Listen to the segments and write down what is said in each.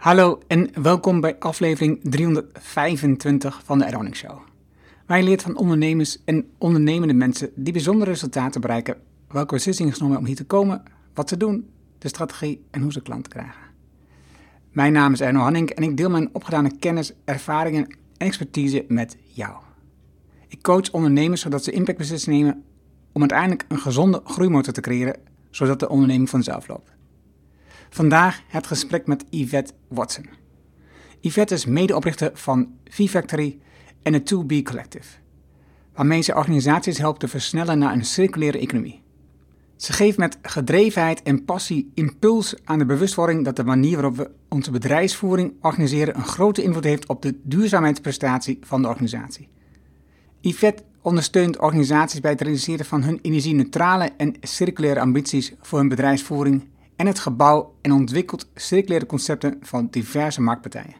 Hallo en welkom bij aflevering 325 van de Eroning Show. Wij leert van ondernemers en ondernemende mensen die bijzondere resultaten bereiken, welke beslissingen genomen om hier te komen, wat ze doen, de strategie en hoe ze klanten krijgen. Mijn naam is Erno Hanning en ik deel mijn opgedane kennis, ervaringen en expertise met jou. Ik coach ondernemers zodat ze impactbeslissingen nemen om uiteindelijk een gezonde groeimotor te creëren, zodat de onderneming vanzelf loopt. Vandaag het gesprek met Yvette Watson. Yvette is medeoprichter van V-Factory en het 2B Collective, waarmee ze organisaties helpt te versnellen naar een circulaire economie. Ze geeft met gedrevenheid en passie impuls aan de bewustwording dat de manier waarop we onze bedrijfsvoering organiseren een grote invloed heeft op de duurzaamheidsprestatie van de organisatie. Yvette ondersteunt organisaties bij het realiseren van hun energie-neutrale en circulaire ambities voor hun bedrijfsvoering en het gebouw en ontwikkelt circulaire concepten van diverse marktpartijen.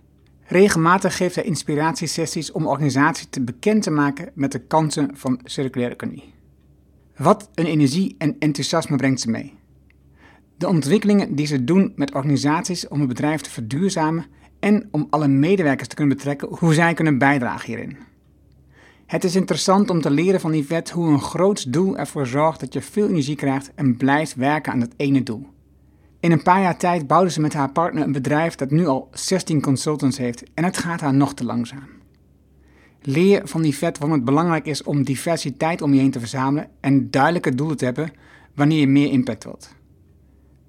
Regelmatig geeft hij inspiratiesessies om organisaties te bekend te maken met de kansen van circulaire economie. Wat een energie en enthousiasme brengt ze mee. De ontwikkelingen die ze doen met organisaties om het bedrijf te verduurzamen en om alle medewerkers te kunnen betrekken, hoe zij kunnen bijdragen hierin. Het is interessant om te leren van Yvette hoe een groot doel ervoor zorgt dat je veel energie krijgt en blijft werken aan dat ene doel. In een paar jaar tijd bouwde ze met haar partner een bedrijf dat nu al 16 consultants heeft en het gaat haar nog te langzaam. Leer van die vet waarom het belangrijk is om diversiteit om je heen te verzamelen en duidelijke doelen te hebben wanneer je meer impact wilt.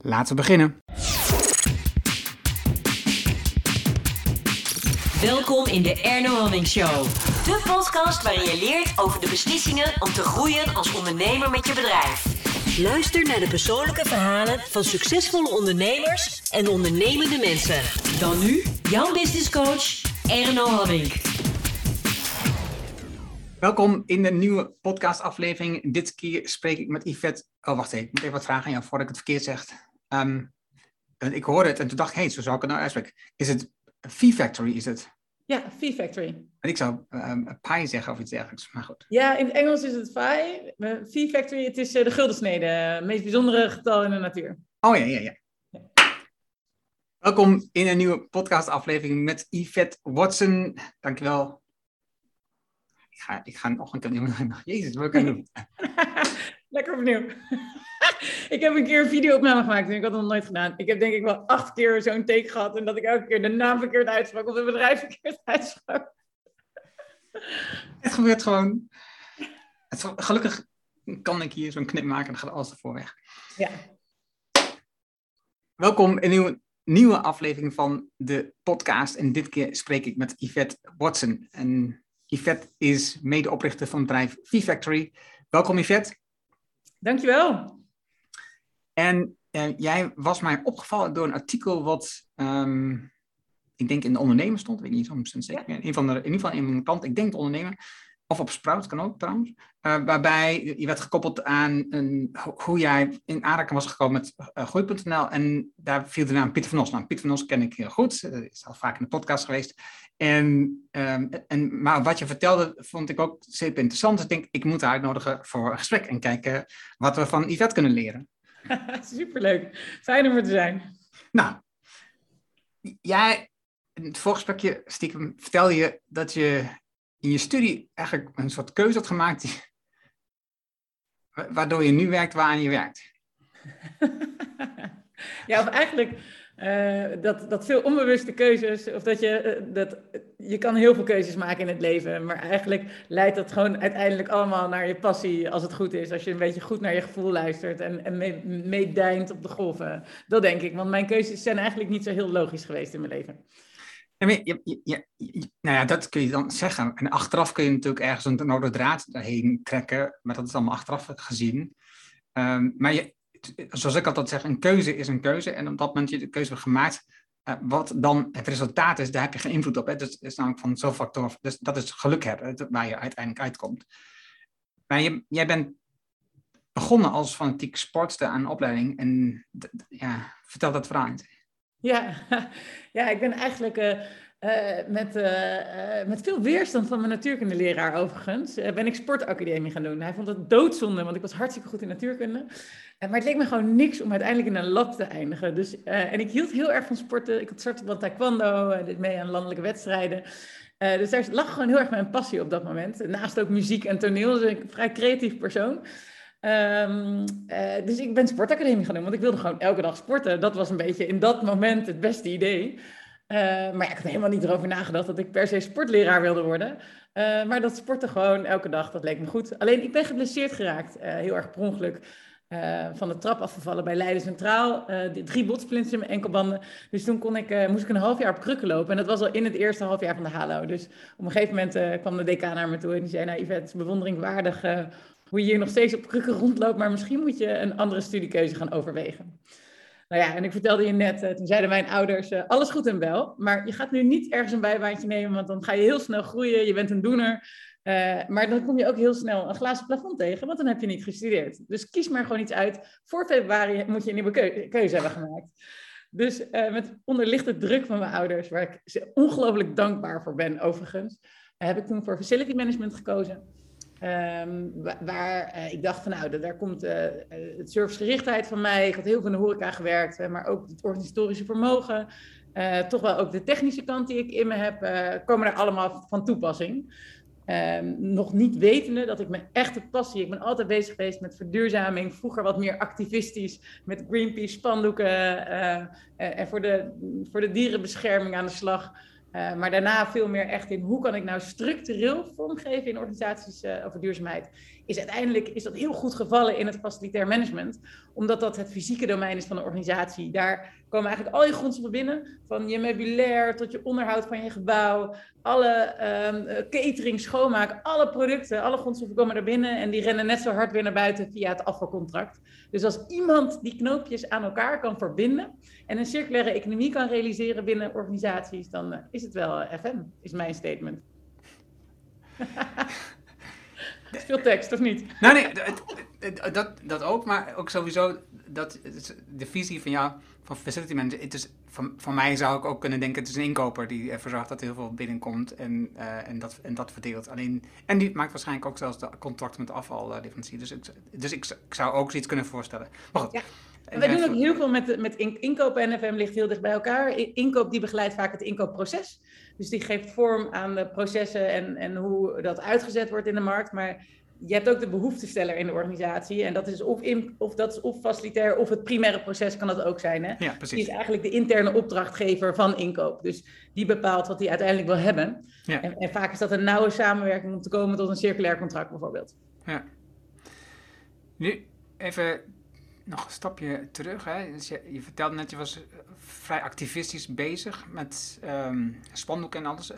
Laten we beginnen. Welkom in de Erno Hamming Show. De podcast waarin je leert over de beslissingen om te groeien als ondernemer met je bedrijf. Luister naar de persoonlijke verhalen van succesvolle ondernemers en ondernemende mensen. Dan nu, jouw business coach, Erno Hamming. Welkom in de nieuwe podcastaflevering. Dit keer spreek ik met Yvette. Oh, wacht even. Ik moet even wat vragen aan jou voordat ik het verkeerd zeg. Ehm, ik hoorde het en toen dacht ik, hey, zo zou ik het nou uitspreken. Is het V-Factory, is het? Ja, V-Factory. En ik zou um, pie zeggen of iets dergelijks, maar goed. Ja, in het Engels is het phi. V-Factory, het is uh, de guldensnede. Het meest bijzondere getal in de natuur. Oh ja, ja, ja. Welkom in een nieuwe podcastaflevering met Yvette Watson. Dankjewel. Ik ga, ik ga nog een keer... Jezus, wat kan ik doen? Lekker opnieuw. ik heb een keer een video-opname gemaakt en ik had dat nog nooit gedaan. Ik heb denk ik wel acht keer zo'n take gehad en dat ik elke keer de naam verkeerd uitsprak of het bedrijf verkeerd uitsprak. Het gebeurt gewoon. Het, gelukkig kan ik hier zo'n knip maken en dan gaat alles ervoor weg. Ja. Welkom in een nieuwe, nieuwe aflevering van de podcast. En dit keer spreek ik met Yvette Watson. En Yvette is medeoprichter van het bedrijf V-Factory. Welkom Yvette. Dankjewel. En uh, jij was mij opgevallen door een artikel wat, um, ik denk in de ondernemer stond, weet ik niet soms zeker ja. in, van de, in ieder geval in mijn kant, ik denk de ondernemer, of op Sprout kan ook trouwens, uh, waarbij je werd gekoppeld aan een, hoe jij in aanraking was gekomen met uh, Groei.nl en daar viel de naam Pieter van Os. Nou, Pieter van Os ken ik heel goed, is al vaak in de podcast geweest. En, um, en, maar wat je vertelde vond ik ook super interessant. Dus ik denk, ik moet haar uitnodigen voor een gesprek en kijken wat we van Yvette kunnen leren. Superleuk. Fijn om er te zijn. Nou, jij, in het voorgesprekje stiekem vertelde je dat je in je studie eigenlijk een soort keuze had gemaakt die, waardoor je nu werkt waaraan je werkt. ja, of eigenlijk uh, dat, dat veel onbewuste keuzes, of dat je, uh, dat, je kan heel veel keuzes maken in het leven, maar eigenlijk leidt dat gewoon uiteindelijk allemaal naar je passie, als het goed is, als je een beetje goed naar je gevoel luistert en, en meedijnt mee op de golven. Dat denk ik, want mijn keuzes zijn eigenlijk niet zo heel logisch geweest in mijn leven. Ja, ja, nou ja, dat kun je dan zeggen. En achteraf kun je natuurlijk ergens een rode draad heen trekken, maar dat is allemaal achteraf gezien. Um, maar je, zoals ik altijd zeg, een keuze is een keuze. En op dat moment je de keuze hebt gemaakt, uh, wat dan het resultaat is, daar heb je geen invloed op. Hè? Dus is namelijk van zo'n factor. Dus dat is geluk hebben, waar je uiteindelijk uitkomt. Maar jij bent begonnen als fanatiek sportster aan een opleiding. En ja, vertel dat verhaal eens. Ja, ja ik ben eigenlijk uh, uh, met, uh, met veel weerstand van mijn natuurkundeleraar overigens, ben ik sportacademie gaan doen. Hij vond het doodzonde, want ik was hartstikke goed in natuurkunde. maar het leek me gewoon niks om uiteindelijk in een lab te eindigen. Dus, en ik hield heel erg van sporten. Ik had starten van taekwondo, dit mee aan landelijke wedstrijden. dus daar lag gewoon heel erg mijn passie op dat moment. Naast ook muziek en toneel, dus ik een vrij creatief persoon. Uh, dus ik ben sportacademie gaan doen, want ik wilde gewoon elke dag sporten. Dat was een beetje in dat moment het beste idee. Uh, maar ja, ik had helemaal niet erover nagedacht dat ik per se sportleraar wilde worden. Uh, maar dat sporten gewoon elke dag, dat leek me goed. Alleen ik ben geblesseerd geraakt, heel erg per ongeluk. van de trap afgevallen bij Leiden Centraal. drie botsplints in mijn enkelbanden. Dus toen kon ik, moest ik een half jaar op krukken lopen. En dat was al in het eerste half jaar van de HALO. Dus op een gegeven moment kwam de decaan naar me toe en die zei... Nou Yvette, bewonderingwaardig hoe je hier nog steeds op krukken rondloopt, maar misschien moet je een andere studiekeuze gaan overwegen. Nou ja, en ik vertelde je net, eh, toen zeiden mijn ouders, eh, alles goed en wel, maar je gaat nu niet ergens een bijbaantje nemen, want dan ga je heel snel groeien, je bent een doener. Uh, maar dan kom je ook heel snel een glazen plafond tegen, want dan heb je niet gestudeerd. Dus kies maar gewoon iets uit. Voor februari moet je een nieuwe keuze hebben gemaakt. Dus uh, met onderlichte druk van mijn ouders, waar ik ongelooflijk dankbaar voor ben overigens, heb ik toen voor facility management gekozen. Um, waar uh, ik dacht van nou, daar komt uh, het servicegerichtheid van mij. Ik had heel veel in de horeca gewerkt, maar ook het organisatorische vermogen. Toch wel ook de technische kant die ik in me heb, komen er allemaal van toepassing. Um, nog niet wetende dat ik mijn echte passie, ik ben altijd bezig geweest met verduurzaming, vroeger wat meer activistisch, met Greenpeace spandoeken en voor de, voor de dierenbescherming aan de slag. Uh, maar daarna veel meer echt in hoe kan ik nou structureel vormgeven in organisaties uh, over duurzaamheid. Is uiteindelijk is dat heel goed gevallen in het facilitair management, omdat dat het fysieke domein is van de organisatie. Daar komen eigenlijk al je grondstoffen binnen, van je meubilair tot je onderhoud van je gebouw, alle um, catering, schoonmaak, alle producten, alle grondstoffen komen er binnen en die rennen net zo hard weer naar buiten via het afvalcontract. Dus als iemand die knoopjes aan elkaar kan verbinden en een circulaire economie kan realiseren binnen organisaties, dan is het wel uh, FM, is mijn statement. Veel tekst, of niet? Nou nee, dat, dat ook, maar ook sowieso dat, de visie van jou, van facility manager, het is, van, van mij zou ik ook kunnen denken, het is een inkoper die ervoor zorgt dat er heel veel binnenkomt en, uh, en, dat, en dat verdeelt. Alleen, en die maakt waarschijnlijk ook zelfs de contracten met afvalleverancier. Dus, ik, dus ik, ik zou ook zoiets kunnen voorstellen. Maar goed. Ja. Wij doen ook heel veel met, met inkoop en NFM ligt heel dicht bij elkaar. Inkoop die begeleidt vaak het inkoopproces. Dus die geeft vorm aan de processen en, en hoe dat uitgezet wordt in de markt. Maar je hebt ook de behoeftesteller in de organisatie. En dat is of, in, of, dat is of facilitair of het primaire proces kan dat ook zijn. Hè? Ja, precies. Die is eigenlijk de interne opdrachtgever van inkoop. Dus die bepaalt wat hij uiteindelijk wil hebben. Ja. En, en, vaak is dat een nauwe samenwerking om te komen tot een circulair contract bijvoorbeeld. Ja. Nu even nog een stapje terug. Hè. Dus je, je vertelde net, je was vrij activistisch bezig met um, spandoeken en alles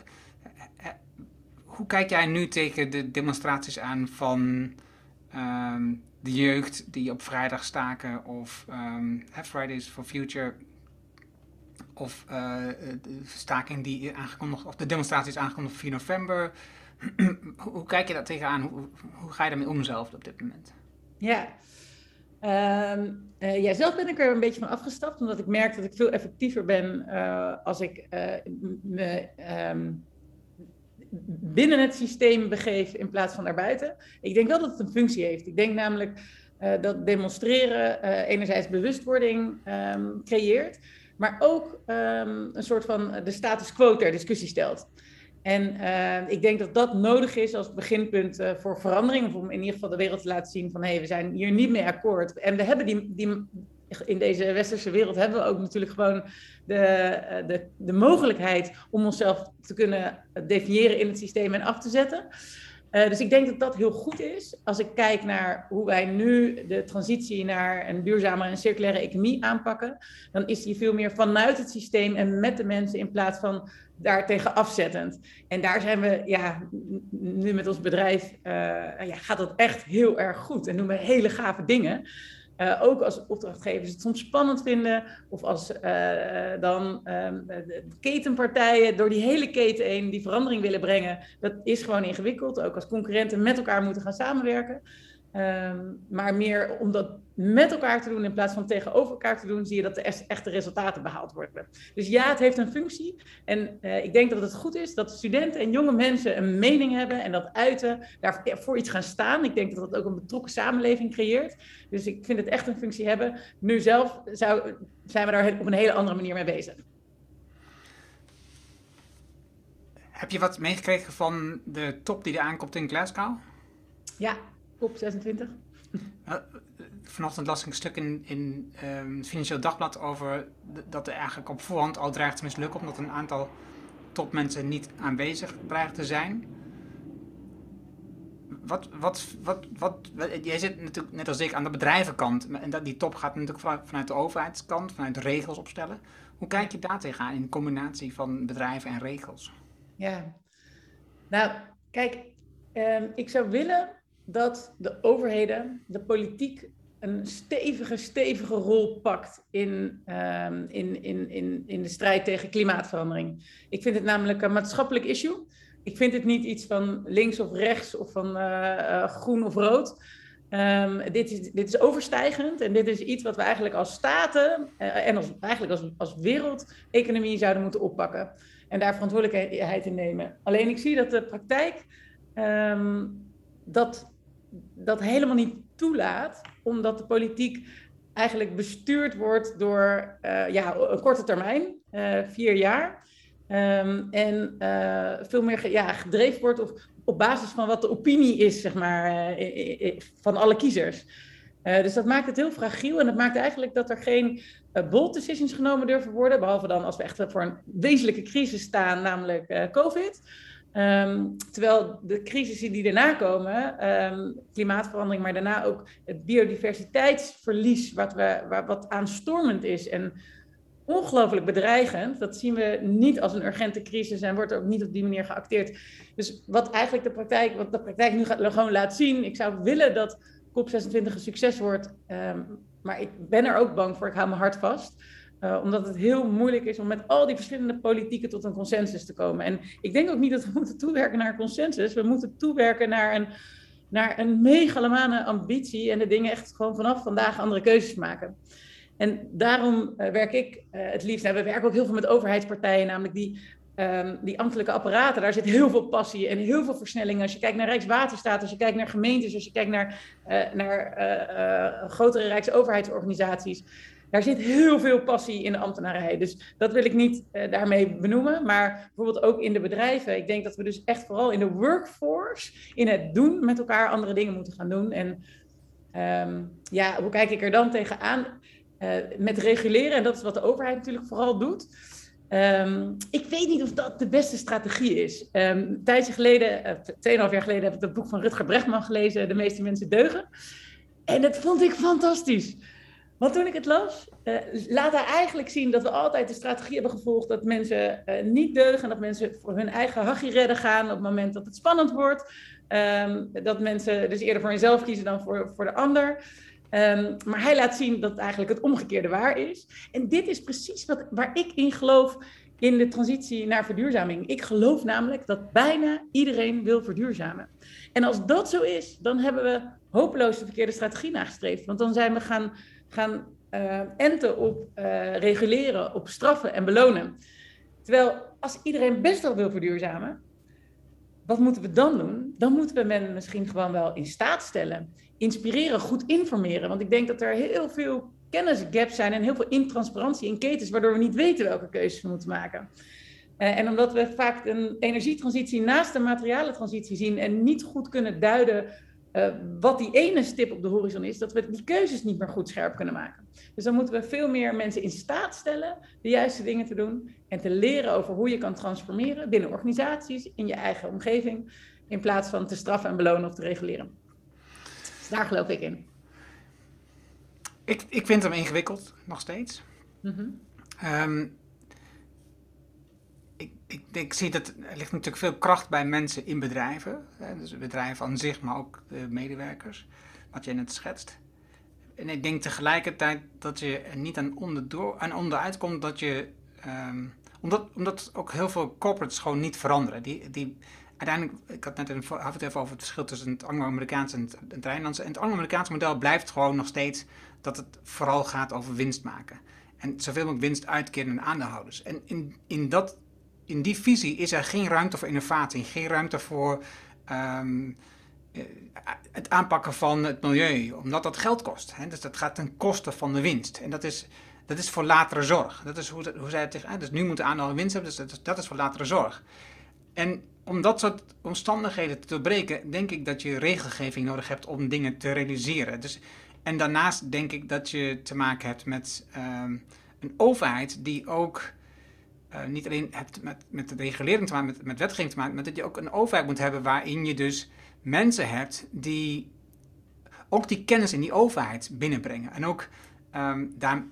hoe kijk jij nu tegen de demonstraties aan van ehm, de jeugd die op vrijdag staken of um, Fridays for Future of uh, de staking die aangekondigd, of de demonstraties aangekondigd op 4 november. hoe kijk je daar tegenaan? Hoe, hoe ga je daarmee om zelf op dit moment? Ja, um, ja, zelf ben ik er een beetje van afgestapt, omdat ik merk dat ik veel effectiever ben uh, als ik me um, binnen het systeem begeef in plaats van daarbuiten. Ik denk wel dat het een functie heeft. Ik denk namelijk dat demonstreren enerzijds bewustwording um, creëert, maar ook een soort van de status quo ter discussie stelt. En uh, ik denk dat dat nodig is als beginpunt voor verandering, of om in ieder geval de wereld te laten zien van hé, hey, we zijn hier niet mee akkoord. En we hebben die, die, in deze westerse wereld hebben we ook natuurlijk gewoon de, eh, de, de mogelijkheid om onszelf te kunnen definiëren in het systeem en af te zetten. Dus ik denk dat dat heel goed is. Als ik kijk naar hoe wij nu de transitie naar een duurzame en circulaire economie aanpakken, dan is die veel meer vanuit het systeem en met de mensen in plaats van daartegen afzettend. En daar zijn we, ja, nu met ons bedrijf, uh, ja, gaat dat echt heel erg goed en doen we hele gave dingen. Uh, ook als opdrachtgevers het soms spannend vinden, of als uh, dan de ketenpartijen door die hele keten heen die verandering willen brengen, dat is gewoon ingewikkeld. Ook als concurrenten met elkaar moeten gaan samenwerken. Ehm, maar meer om dat met elkaar te doen in plaats van tegenover elkaar te doen, zie je dat er echte resultaten behaald worden. Dus ja, het heeft een functie. En uh, ik denk dat het goed is dat studenten en jonge mensen een mening hebben en dat uiten, daarvoor iets gaan staan. Ik denk dat dat ook een betrokken samenleving creëert. Dus ik vind het echt een functie hebben. Nu zelf zou, zijn we daar op een hele andere manier mee bezig. Heb je wat meegekregen van de top die er aankomt in Glasgow? Ja, COP 26. Vanochtend las ik een stuk in, in um, Financieel Dagblad over dat er eigenlijk op voorhand al dreigt te mislukken, omdat een aantal topmensen niet aanwezig dreigen te zijn. Wat, wat, wat, wat, jij zit natuurlijk net als ik aan de bedrijvenkant. En dat, die top gaat natuurlijk vanuit de overheidskant, vanuit regels opstellen. Hoe kijk je daar tegenaan in combinatie van bedrijven en regels? Ja, nou, kijk, um, ik zou willen dat de overheden, de politiek, een stevige, stevige rol pakt in, um, in, in, in, in de strijd tegen klimaatverandering. Ik vind het namelijk een maatschappelijk issue. Ik vind het niet iets van links of rechts of van uh, uh, groen of rood. Um, dit, is, dit is overstijgend en dit is iets wat we eigenlijk als staten uh, en als, eigenlijk als, als wereldeconomie zouden moeten oppakken en daar verantwoordelijkheid in nemen. Alleen ik zie dat de praktijk um, dat, dat helemaal niet toelaat, omdat de politiek eigenlijk bestuurd wordt door uh, ja, een korte termijn, uh, vier jaar. Um, en uh, veel meer ja, gedreven wordt op, op basis van wat de opinie is, zeg maar, van alle kiezers. Dus dat maakt het heel fragiel en dat maakt eigenlijk dat er geen bold decisions genomen durven worden, behalve dan als we echt voor een wezenlijke crisis staan, namelijk COVID. Um, terwijl de crisissen die daarna komen, um, klimaatverandering, maar daarna ook het biodiversiteitsverlies, wat, we, wat aanstormend is en ongelooflijk bedreigend. Dat zien we niet als een urgente crisis en wordt ook niet op die manier geacteerd. Dus wat eigenlijk de praktijk, wat de praktijk nu gewoon laat zien, ik zou willen dat COP26 een succes wordt. Um, maar ik ben er ook bang voor, ik hou mijn hart vast. Uh, omdat het heel moeilijk is om met al die verschillende politieken tot een consensus te komen. En ik denk ook niet dat we moeten toewerken naar een consensus. We moeten toewerken naar een, naar een megalomane ambitie en de dingen echt gewoon vanaf vandaag andere keuzes maken. En daarom uh, werk ik uh, het liefst. Nou, we werken ook heel veel met overheidspartijen, namelijk die Um, die ambtelijke apparaten, daar zit heel veel passie en heel veel versnelling. Als je kijkt naar Rijkswaterstaat, als je kijkt naar gemeentes, als je kijkt naar, uh, naar grotere rijksoverheidsorganisaties, daar zit heel veel passie in de ambtenarij. Dus dat wil ik niet daarmee benoemen, maar bijvoorbeeld ook in de bedrijven. Ik denk dat we dus echt vooral in de workforce, in het doen met elkaar andere dingen moeten gaan doen. En um, ja, hoe kijk ik er dan tegenaan? met reguleren, en dat is wat de overheid natuurlijk vooral doet. Um, ik weet niet of dat de beste strategie is. Um, een tijdje geleden, uh, tweeënhalf jaar geleden, heb ik het boek van Rutger Brechtman gelezen, De meeste mensen deugen. En dat vond ik fantastisch. Want toen ik het las, uh, laat hij eigenlijk zien dat we altijd de strategie hebben gevolgd dat mensen uh, niet deugen en dat mensen voor hun eigen hachje redden gaan op het moment dat het spannend wordt. Um, dat mensen dus eerder voor hunzelf kiezen dan voor, voor de ander. Um, maar hij laat zien dat eigenlijk het omgekeerde waar is. En dit is precies wat, waar ik in geloof in de transitie naar verduurzaming. Ik geloof namelijk dat bijna iedereen wil verduurzamen. En als dat zo is, dan hebben we hopeloos de verkeerde strategie nagestreefd. Want dan zijn we gaan, gaan uh, enten op uh, reguleren, op straffen en belonen. Terwijl als iedereen best wel wil verduurzamen, wat moeten we dan doen? Dan moeten we men misschien gewoon wel in staat stellen inspireren, goed informeren. Want ik denk dat er heel veel kennisgaps zijn en heel veel intransparantie in ketens, waardoor we niet weten welke keuzes we moeten maken. Uh, en omdat we vaak een energietransitie naast een materialentransitie zien en niet goed kunnen duiden uh, wat die ene stip op de horizon is, dat we die keuzes niet meer goed scherp kunnen maken. Dus dan moeten we veel meer mensen in staat stellen de juiste dingen te doen en te leren over hoe je kan transformeren binnen organisaties, in je eigen omgeving, in plaats van te straffen en belonen of te reguleren. Dus daar geloof ik in. Ik, ik vind hem ingewikkeld, nog steeds. Mm -hmm. um, ik, ik, zie dat er ligt natuurlijk veel kracht bij mensen in bedrijven. Hè, dus bedrijven aan zich, maar ook de medewerkers, wat jij net schetst. En ik denk tegelijkertijd dat je er niet aan, onderdoor, aan onderuit komt dat je. Um, omdat, omdat ook heel veel corporates gewoon niet veranderen. Die, die, uiteindelijk, ik had net een, het even over het verschil tussen het Anglo-Amerikaanse en het, Rijnlandse. En het Anglo-Amerikaanse model blijft gewoon nog steeds dat het vooral gaat over winst maken. En zoveel mogelijk winst uitkeren aan aandeelhouders. En in, in, dat, in die visie is er geen ruimte voor innovatie, geen ruimte voor ehm, eh, het aanpakken van het milieu, omdat dat geld kost. Hè? Dus dat gaat ten koste van de winst. En dat is, dat is voor latere zorg. Dat is hoe, hoe zij het tegen. Dus nu moeten aandeelhouders winst hebben, dus dat is, dat is voor latere zorg. En om dat soort omstandigheden te doorbreken, denk ik dat je regelgeving nodig hebt om dingen te realiseren. Dus, en daarnaast denk ik dat je te maken hebt met ehm, een overheid die ook uh, niet alleen hebt met, met de regulering te maken, met, met wetgeving te maken, maar dat je ook een overheid moet hebben waarin je dus mensen hebt die ook die kennis in die overheid binnenbrengen. En ook um, daar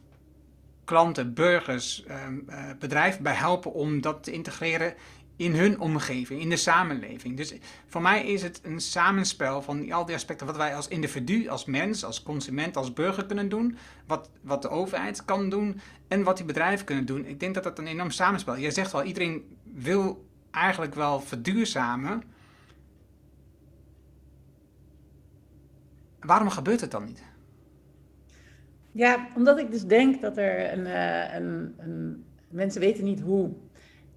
klanten, burgers, um, bedrijven bij helpen om dat te integreren in hun omgeving, in de samenleving. Dus voor mij is het een samenspel van al die aspecten wat wij als individu, als mens, als consument, als burger kunnen doen, wat, wat de overheid kan doen en wat die bedrijven kunnen doen. Ik denk dat dat een enorm samenspel is. Jij zegt wel, iedereen wil eigenlijk wel verduurzamen. Waarom gebeurt het dan niet? Ja, omdat ik dus denk dat er een, uh, een, een mensen weten niet hoe.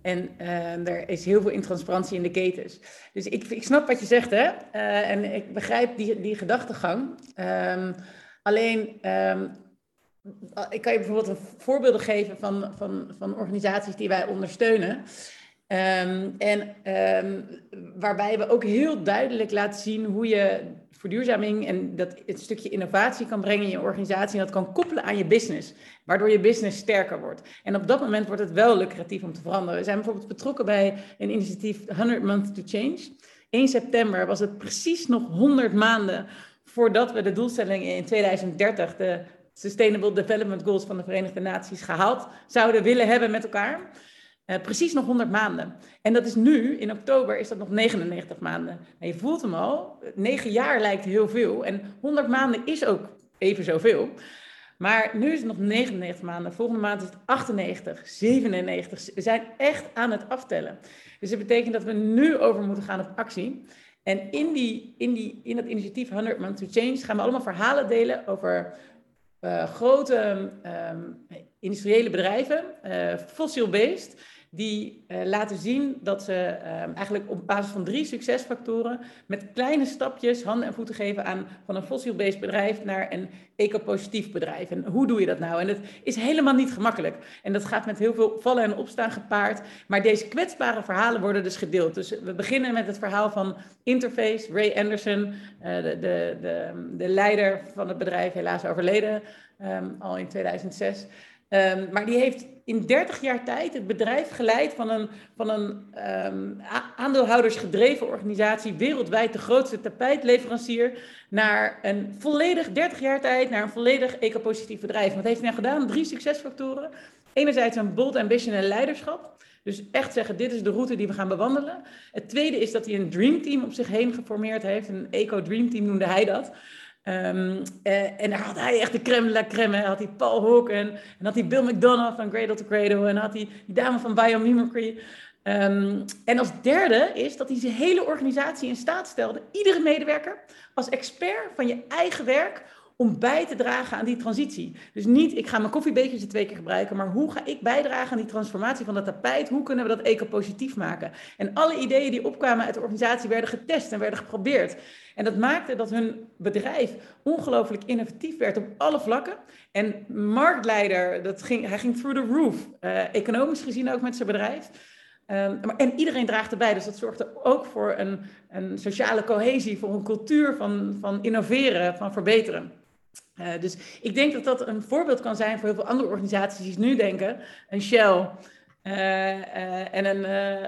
En uh, er is heel veel intransparantie in de ketens. Dus ik, ik snap wat je zegt, hè? Uh, en ik begrijp die, die gedachtegang. Um, alleen, um, ik kan je bijvoorbeeld voorbeelden geven van, van, van organisaties die wij ondersteunen. Um, en waarbij we ook heel duidelijk laten zien hoe je verduurzaming en dat het stukje innovatie kan brengen in je organisatie en dat kan koppelen aan je business, waardoor je business sterker wordt. En op dat moment wordt het wel lucratief om te veranderen. We zijn bijvoorbeeld betrokken bij een initiatief 100 Months to Change. 1 september was het precies nog 100 maanden voordat we de doelstellingen in 2030, de Sustainable Development Goals van de Verenigde Naties, gehaald zouden willen hebben met elkaar. Uh, precies nog 100 maanden. En dat is nu, in oktober, is dat nog 99 maanden. En je voelt hem al, 9 jaar lijkt heel veel. En 100 maanden is ook even zoveel. Maar nu is het nog 99 maanden. Volgende maand is het 98, 97. We zijn echt aan het aftellen. Dus dat betekent dat we nu over moeten gaan op actie. En in, die, in, die, in dat initiatief 100 Months to Change gaan we allemaal verhalen delen over uh, grote um, industriële bedrijven, uh, fossil-based die uh, laten zien dat ze uh, eigenlijk op basis van drie succesfactoren met kleine stapjes handen en voeten geven aan van een fossiel-based bedrijf naar een ecopositief bedrijf. En hoe doe je dat nou? En het is helemaal niet gemakkelijk. En dat gaat met heel veel vallen en opstaan gepaard. Maar deze kwetsbare verhalen worden dus gedeeld. Dus we beginnen met het verhaal van Interface, Ray Anderson, uh, de, de, de, de, leider van het bedrijf, helaas overleden um, al in 2006. Um, maar die heeft in 30 jaar tijd het bedrijf geleid van een, van een um, aandeelhoudersgedreven organisatie, wereldwijd de grootste tapijtleverancier, naar een volledig, 30 jaar tijd, naar een volledig ecopositief bedrijf. Wat heeft hij nou gedaan? Drie succesfactoren. Enerzijds een bold ambition en leiderschap. Dus echt zeggen, dit is de route die we gaan bewandelen. Het tweede is dat hij een dreamteam op zich heen geformeerd heeft. Een eco-dreamteam noemde hij dat. Um, uh, en daar had hij echt de crème de la crème. Had hij Paul Hawken, en had hij Bill McDonough van Cradle to Cradle, en had hij die dame van Biomimicry. Um, en als derde is dat hij zijn hele organisatie in staat stelde, iedere medewerker als expert van je eigen werk, om bij te dragen aan die transitie. Dus niet, ik ga mijn koffiebekertje twee keer gebruiken, maar hoe ga ik bijdragen aan die transformatie van dat tapijt? Hoe kunnen we dat eco-positief maken? En alle ideeën die opkwamen uit de organisatie werden getest en werden geprobeerd. En dat maakte dat hun bedrijf ongelooflijk innovatief werd op alle vlakken. En marktleider, dat ging, hij ging through the roof, uh, economisch gezien ook met zijn bedrijf. Um, en iedereen draagt erbij, dus dat zorgde ook voor een, een sociale cohesie, voor een cultuur van, van innoveren, van verbeteren. Uh, dus ik denk dat dat een voorbeeld kan zijn voor heel veel andere organisaties die nu denken. Een Shell uh, uh, en een,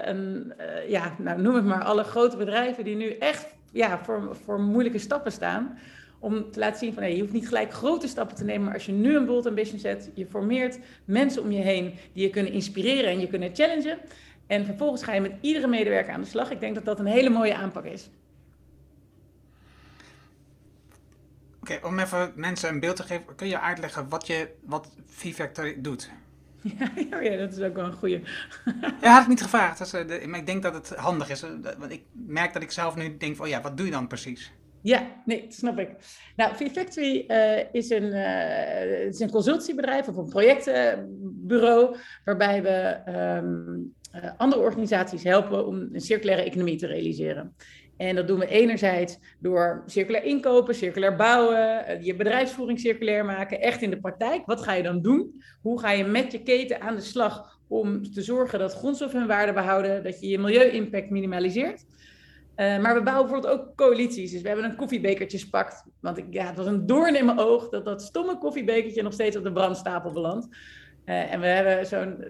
een ja, nou, noem het maar, alle grote bedrijven die nu echt ja, voor, voor moeilijke stappen staan. Om te laten zien van je hoeft niet gelijk grote stappen te nemen, maar als je nu een bold ambition zet, je formeert mensen om je heen die je kunnen inspireren en je kunnen challengen. En vervolgens ga je met iedere medewerker aan de slag. Ik denk dat dat een hele mooie aanpak is. Oké, okay, om even mensen een beeld te geven, kun je uitleggen wat, je, wat V-Factor doet? Ja, ja, dat is ook wel een goede. ja, had ik niet gevraagd. Dus, maar ik denk dat het handig is. Want ik merk dat ik zelf nu denk van, oh ja, wat doe je dan precies? Ja, nee, snap ik. Nou, V-Factory uh, is, een, uh, is een consultiebedrijf of een projectbureau waarbij we um, uh, andere organisaties helpen om een circulaire economie te realiseren. En dat doen we enerzijds door circulair inkopen, circulair bouwen, je bedrijfsvoering circulair maken, echt in de praktijk. Wat ga je dan doen? Hoe ga je met je keten aan de slag om te zorgen dat grondstoffen hun waarde behouden, dat je je milieu-impact minimaliseert? Uh, maar we bouwen bijvoorbeeld ook coalities. Dus we hebben een koffiebekertjespact. Want ik, ja, het was een doorn in mijn oog dat dat stomme koffiebekertje nog steeds op de brandstapel belandt. Uh, en we hebben zo'n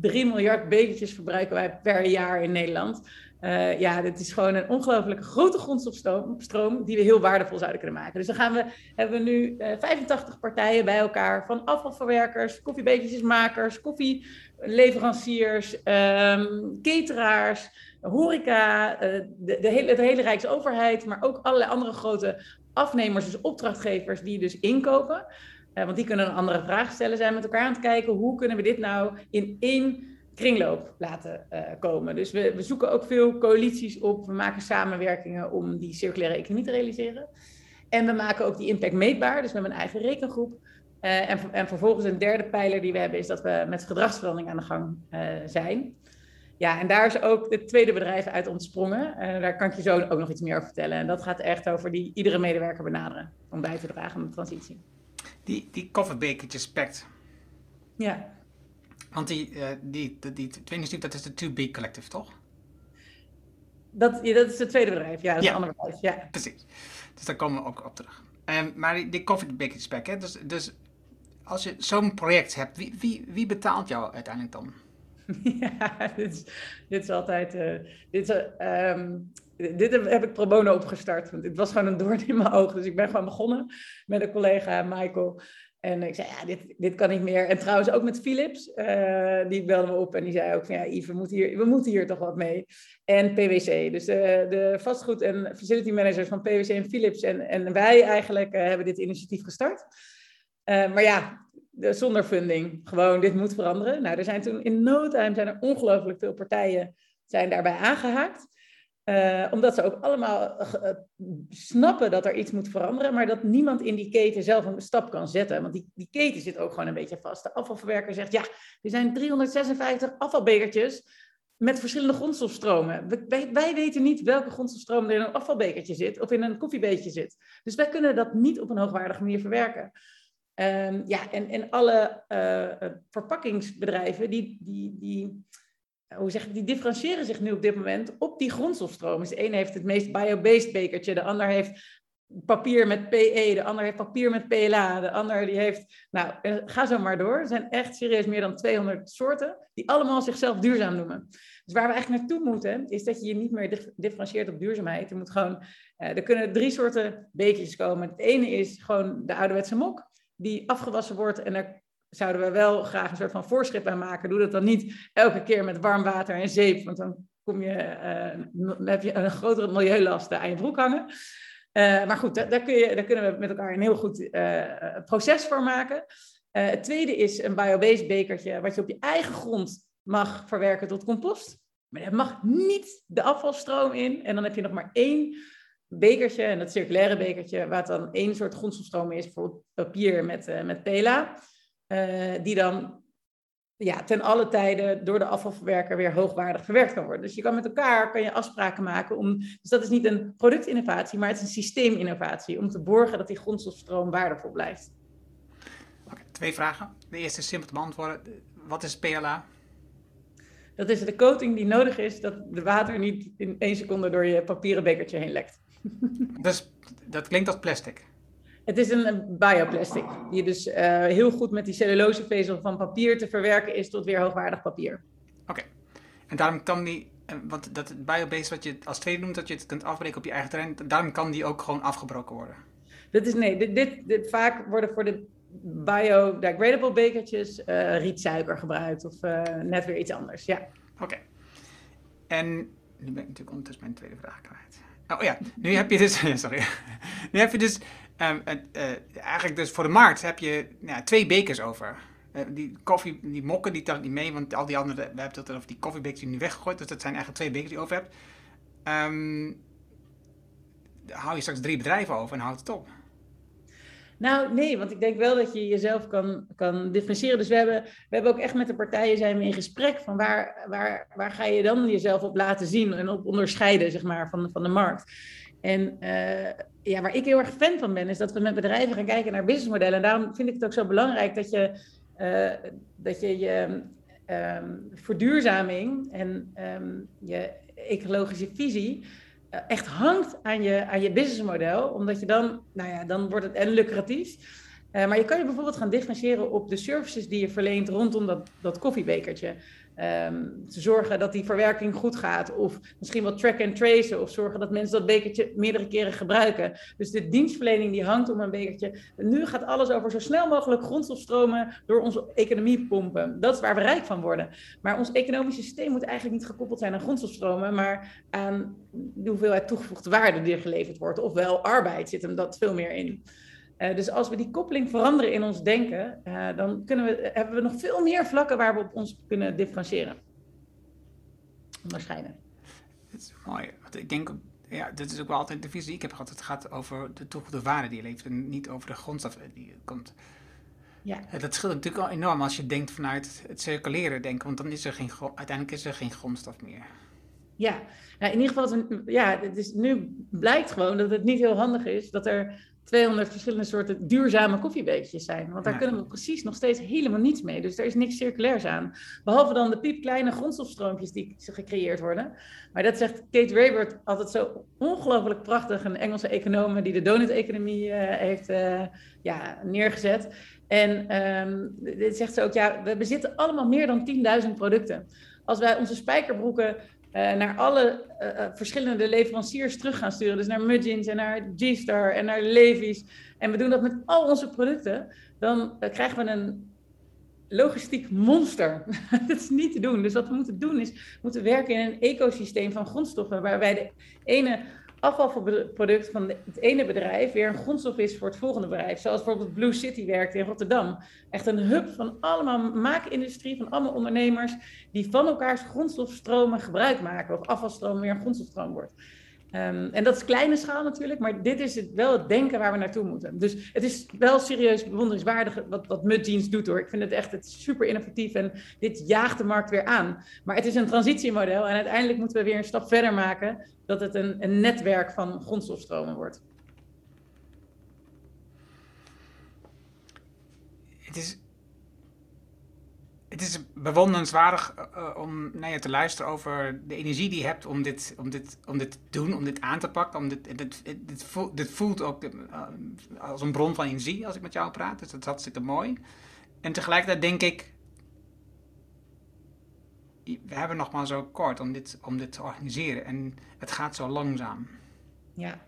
3 miljard bekertjes verbruiken wij per jaar in Nederland. Uh, ja, dit is gewoon een ongelooflijke grote grondstofstroom die we heel waardevol zouden kunnen maken. Dus dan gaan we, hebben we nu uh, 85 partijen bij elkaar van afvalverwerkers, koffiebekertjesmakers, koffieleveranciers, um, cateraars, horeca, uh, de, hele, Rijksoverheid, maar ook allerlei andere grote afnemers, dus opdrachtgevers die dus inkopen. Want die kunnen een andere vraag stellen, zijn met elkaar aan het kijken hoe kunnen we dit nou in één kringloop laten uh, komen. Dus we, we, zoeken ook veel coalities op, we maken samenwerkingen om die circulaire economie te realiseren. En we maken ook die impact meetbaar, dus we hebben een eigen rekengroep. Uh, en, en, vervolgens een derde pijler die we hebben is dat we met gedragsverandering aan de gang uh, zijn. Ja, en daar is ook het tweede bedrijf uit ontsprongen. Daar kan ik je zo ook nog iets meer over vertellen. En dat gaat echt over die iedere medewerker benaderen om bij te dragen aan de transitie. Die, die koffiebekertjes pact. Ja. Want die, uh, die, die, dat is de 2B Collective, toch? Dat, ja, dat is het tweede bedrijf, ja, dat is ja. een ander bedrijf. Ja, precies. Dus daar komen we ook op terug. Um, maar die, die koffiebekertjes pact, hè? Dus, dus als je zo'n project hebt, wie, wie, wie betaalt jou uiteindelijk dan? Ja, dit is, dit is altijd. Uh, dit, is, um, dit heb ik pro bono opgestart. Want het was gewoon een doorn in mijn ogen. Dus ik ben gewoon begonnen met een collega, Michael. En ik zei, ja, dit, dit kan niet meer. En trouwens ook met Philips. Uh, die belde me op en die zei ook van, ja, Yves, we moeten hier, we moeten hier toch wat mee. En PwC. Dus de, vastgoed- en facility managers van PwC en Philips. En, en wij eigenlijk uh, hebben dit initiatief gestart. Uh, maar ja, zonder funding. Gewoon, dit moet veranderen. Nou, er zijn toen in no time zijn er ongelooflijk veel partijen zijn daarbij aangehaakt. Uh, omdat ze ook allemaal uh, snappen dat er iets moet veranderen, maar dat niemand in die keten zelf een stap kan zetten. Want die, die keten zit ook gewoon een beetje vast. De afvalverwerker zegt, ja, er zijn 356 afvalbekertjes met verschillende grondstofstromen. Wij, wij, weten niet welke grondstofstroom er in een afvalbekertje zit of in een koffiebeetje zit. Dus wij kunnen dat niet op een hoogwaardige manier verwerken. Um, ja, en, en alle verpakkingsbedrijven, die, die, die, hoe zeg ik, die differentiëren zich nu op dit moment op die grondstofstromen. Dus de ene heeft het meest bio-based bekertje, de ander heeft papier met PE, de ander heeft papier met PLA, de ander die heeft, nou, ga zo maar door. Er zijn echt serieus meer dan 200 soorten die allemaal zichzelf duurzaam noemen. Dus waar we eigenlijk naartoe moeten, is dat je je niet meer differentieert op duurzaamheid. Er, moet gewoon, uh, er kunnen drie soorten bekertjes komen. Het ene is gewoon de ouderwetse mok die afgewassen wordt. En daar zouden we wel graag een soort van voorschrift aan maken. Doe dat dan niet elke keer met warm water en zeep, want dan, kom je, dan heb je een grotere milieulast aan je broek hangen. Uh, maar goed, daar, kun je, daar, kunnen we met elkaar een heel goed uh, proces voor maken. het tweede is een biobased bekertje, wat je op je eigen grond mag verwerken tot compost. Maar dat mag niet de afvalstroom in. En dan heb je nog maar één bekertje, en dat circulaire bekertje, waar dan één soort grondstofstroom is, bijvoorbeeld papier met, met PELA, uh, die dan ja, ten alle tijden door de afvalverwerker weer hoogwaardig verwerkt kan worden. Dus je kan met elkaar kan je afspraken maken om. Dus dat is niet een productinnovatie, maar het is een systeeminnovatie om te borgen dat die grondstofstroom waardevol blijft. Okay, twee vragen. De eerste is simpel te beantwoorden. Wat is PLA? Dat is de coating die nodig is dat de water niet in één seconde door je papieren bekertje heen lekt. Dus dat klinkt als plastic. Het is een bioplastic, die dus uh, heel goed met die cellulosevezel van papier te verwerken is tot weer hoogwaardig papier. Oké, okay. en daarom kan die, eh, want dat biobased wat je als tweede noemt, dat je het kunt afbreken op je eigen terrein, daarom kan die ook gewoon afgebroken worden. Dat is nee, dit, dit, dit vaak worden voor de biodegradable bekertjes uh, rietsuiker gebruikt of uh, net weer iets anders, ja. Oké. Okay. En nu ben ik natuurlijk ondertussen mijn tweede vraag kwijt. Oh ja, nu heb je dus, sorry. Nu heb je dus, um, uh, eigenlijk dus voor de markt heb je twee bekers over. Uh, die koffie, die mokken, die tel niet mee, want al die andere, we hebben het over die koffiebekers die nu weggegooid, dus dat zijn eigenlijk twee bekers die je over hebt. Um, hou je straks drie bedrijven over en houdt het op. Nou, nee, want ik denk wel dat je jezelf kan, kan differentiëren. Dus we hebben, we hebben ook echt met de partijen zijn we in gesprek van waar, waar, waar ga je dan jezelf op laten zien en op onderscheiden, zeg maar, van, van de markt. En uh, ja, waar ik heel erg fan van ben, is dat we met bedrijven gaan kijken naar businessmodellen. En daarom vind ik het ook zo belangrijk dat je uh, dat je, je um, verduurzaming en um, je ecologische visie uh, echt hangt aan je, aan je businessmodel. Omdat je dan, nou ja, dan wordt het en lucratief. Maar je kan je bijvoorbeeld gaan differentiëren op de services die je verleent rondom dat, dat koffiebekertje. Um, te zorgen dat die verwerking goed gaat. Of misschien wat track and trace. Of zorgen dat mensen dat bekertje meerdere keren gebruiken. Dus de dienstverlening die hangt om een bekertje. nu gaat alles over zo snel mogelijk grondstofstromen door onze economie pompen. Dat is waar we rijk van worden. Maar ons economische systeem moet eigenlijk niet gekoppeld zijn aan grondstofstromen. Maar aan de hoeveelheid toegevoegde waarde die er geleverd wordt. Ofwel arbeid zit hem dat veel meer in. Uh, dus als we die koppeling veranderen in ons denken, uh, dan kunnen we, hebben we nog veel meer vlakken waar we op ons kunnen differentiëren. Onderscheiden. Dat is mooi. Want ik denk, ja, dat is ook wel altijd de visie die ik heb gehad. Het gaat over de toegevoegde waarde die je levert en niet over de grondstof die komt. Ja. Dat scheelt natuurlijk al enorm als je denkt vanuit het circuleren denken, want dan is er geen, uiteindelijk is er geen grondstof meer. Ja, nou, in ieder geval, ja, het is, nu blijkt gewoon dat het niet heel handig is dat er 200 verschillende soorten duurzame koffiebeetjes zijn. Want daar kunnen we precies nog steeds helemaal niets mee. Dus er is niks circulairs aan. Behalve dan de piepkleine grondstofstroompjes die gecreëerd worden. Maar dat zegt Kate Raybert altijd zo ongelooflijk prachtig. Een Engelse econoom die de donut-economie uh, heeft uh, ja, neergezet. En um, dit zegt ze ook, ja, we bezitten allemaal meer dan 10.000 producten. Als wij onze spijkerbroeken uh, naar alle uh, verschillende leveranciers terug gaan sturen. Dus naar Mudgeons en naar G-Star en naar Levi's. En we doen dat met al onze producten. Dan krijgen we een logistiek monster. dat is niet te doen. Dus wat we moeten doen is, moeten werken in een ecosysteem van grondstoffen. Waarbij de ene afvalproduct van het ene bedrijf weer een grondstof is voor het volgende bedrijf. Zoals bijvoorbeeld Blue City werkt in Rotterdam. Echt een hub van allemaal maakindustrie, van allemaal ondernemers die van elkaars grondstofstromen gebruik maken. Of afvalstroom weer een grondstofstroom wordt. Um, en dat is kleine schaal natuurlijk, maar dit is het, wel het denken waar we naartoe moeten. Dus het is wel serieus bewonderingswaardig wat, wat Mudjeans doet hoor. Ik vind het echt het super innovatief en dit jaagt de markt weer aan. Maar het is een transitiemodel en uiteindelijk moeten we weer een stap verder maken dat het een, een netwerk van grondstofstromen wordt. Het is het is bewonderenswaardig uh, om naar je te luisteren over de energie die je hebt om dit, om dit, om dit te doen, om dit aan te pakken. Om dit, dit, dit, voelt, dit voelt ook uh, als een bron van energie als ik met jou praat. Dus dat is hartstikke mooi. En tegelijkertijd denk ik, we hebben nog maar zo kort om dit, om dit te organiseren. En het gaat zo langzaam. Ja,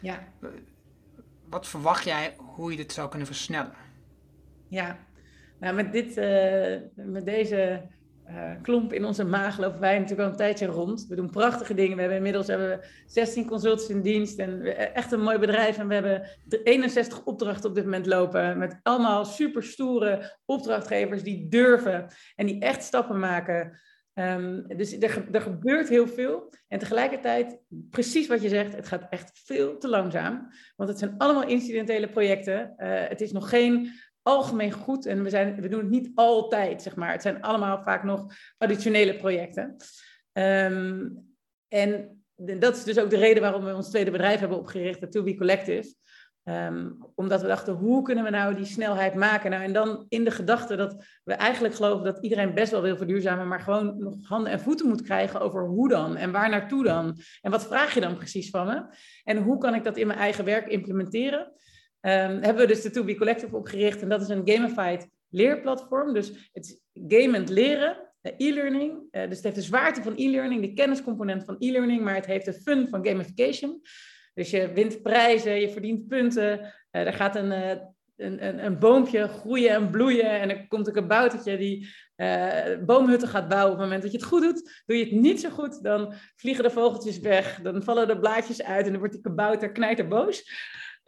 ja. Wat verwacht jij hoe je dit zou kunnen versnellen? Ja, nou, met, dit, uh, met deze uh, klomp in onze maag lopen wij natuurlijk al een tijdje rond. We doen prachtige dingen. We hebben inmiddels hebben we 16 consultants in dienst en echt een mooi bedrijf. En we hebben 61 opdrachten op dit moment lopen met allemaal super stoere opdrachtgevers die durven en die echt stappen maken. Um, dus er, er, gebeurt heel veel. En tegelijkertijd, precies wat je zegt, het gaat echt veel te langzaam. Want het zijn allemaal incidentele projecten. Het is nog geen algemeen goed. En we, zijn, we doen het niet altijd, zeg maar. Het zijn allemaal vaak nog additionele projecten. Um, en dat is dus ook de reden waarom we ons tweede bedrijf hebben opgericht, de To Be Collective. Um, omdat we dachten, hoe kunnen we nou die snelheid maken? Nou, en dan in de gedachte dat we eigenlijk geloven dat iedereen best wel wil verduurzamen, maar gewoon nog handen en voeten moet krijgen over hoe dan en waar naartoe dan. En wat vraag je dan precies van me? En hoe kan ik dat in mijn eigen werk implementeren? Um, hebben we dus de To Be Collective opgericht. En dat is een gamified leerplatform. Dus het is gamend leren, uh, e-learning. Uh, dus het heeft de zwaarte van e-learning, de kenniscomponent van e-learning, maar het heeft de fun van gamification. Dus je wint prijzen, je verdient punten. Uh, er gaat een, een, een, een, boompje groeien en bloeien. En er komt een kaboutertje die boomhutten gaat bouwen. Op het moment dat je het goed doet, doe je het niet zo goed, dan vliegen de vogeltjes weg. Dan vallen de blaadjes uit en dan wordt die kabouter knijterboos.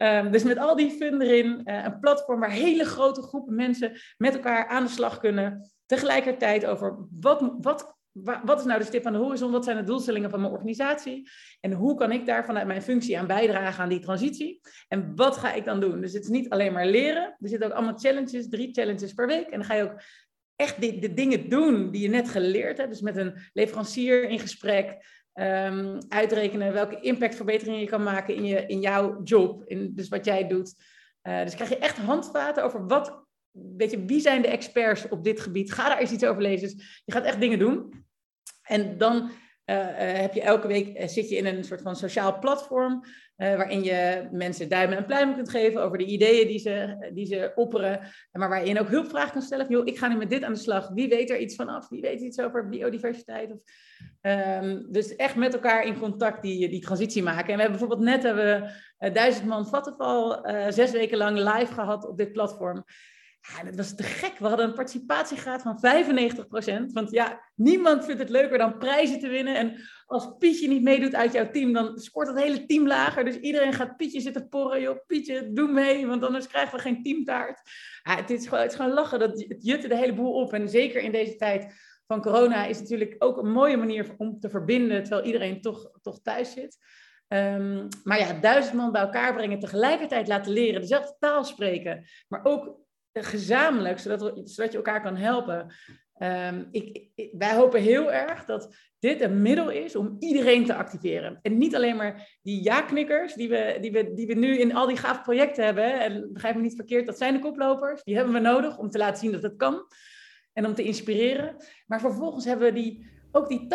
Ehm, dus met al die fun erin, uh, een platform waar hele grote groepen mensen met elkaar aan de slag kunnen. Tegelijkertijd over wat, wat, wat is nou de stip aan de horizon? Wat zijn de doelstellingen van mijn organisatie? En hoe kan ik daar vanuit mijn functie aan bijdragen aan die transitie? En wat ga ik dan doen? Dus het is niet alleen maar leren. Er zitten ook allemaal challenges, drie challenges per week. En dan ga je ook echt de dingen doen die je net geleerd hebt. Dus met een leverancier in gesprek. Um, uitrekenen welke impactverbeteringen je kan maken in, je, in jouw job. In, dus wat jij doet. Uh, dus krijg je echt handvaten over wat, weet je, wie zijn de experts op dit gebied. Ga daar eens iets over lezen. Dus je gaat echt dingen doen. En dan uh, heb je elke week zit je in een soort van sociaal platform. Uh, waarin je mensen duimen en pluimen kunt geven over de ideeën die ze, die ze opperen. Maar waarin ook hulpvragen kan stellen. Van, ik ga nu met dit aan de slag. Wie weet er iets vanaf? Wie weet iets over biodiversiteit? Of, um, dus echt met elkaar in contact die, die transitie maken. En we hebben bijvoorbeeld net hebben we, uh, duizend man Vattenval uh, zes weken lang live gehad op dit platform. Ja, dat was te gek. We hadden een participatiegraad van 95%. Want ja, niemand vindt het leuker dan prijzen te winnen. En als Pietje niet meedoet uit jouw team, dan scoort het hele team lager. Dus iedereen gaat Pietje zitten porren. Joh, Pietje, doe mee, want anders krijgen we geen teamtaart. Ja, het, is gewoon, het gewoon lachen. Dat, het jutte de hele boel op. En zeker in deze tijd van corona is het natuurlijk ook een mooie manier om te verbinden, terwijl iedereen toch, toch thuis zit. Um, maar ja, duizend man bij elkaar brengen, tegelijkertijd laten leren, dezelfde taal spreken, maar ook gezamenlijk, zodat, we, zodat je elkaar kan helpen. Um, ik, wij hopen heel erg dat dit een middel is om iedereen te activeren. En niet alleen maar die ja-knikkers die we, die, we, die we nu in al die gave projecten hebben. En begrijp me niet verkeerd, dat zijn de koplopers. Die hebben we nodig om te laten zien dat het kan. En om te inspireren. Maar vervolgens hebben we die, ook die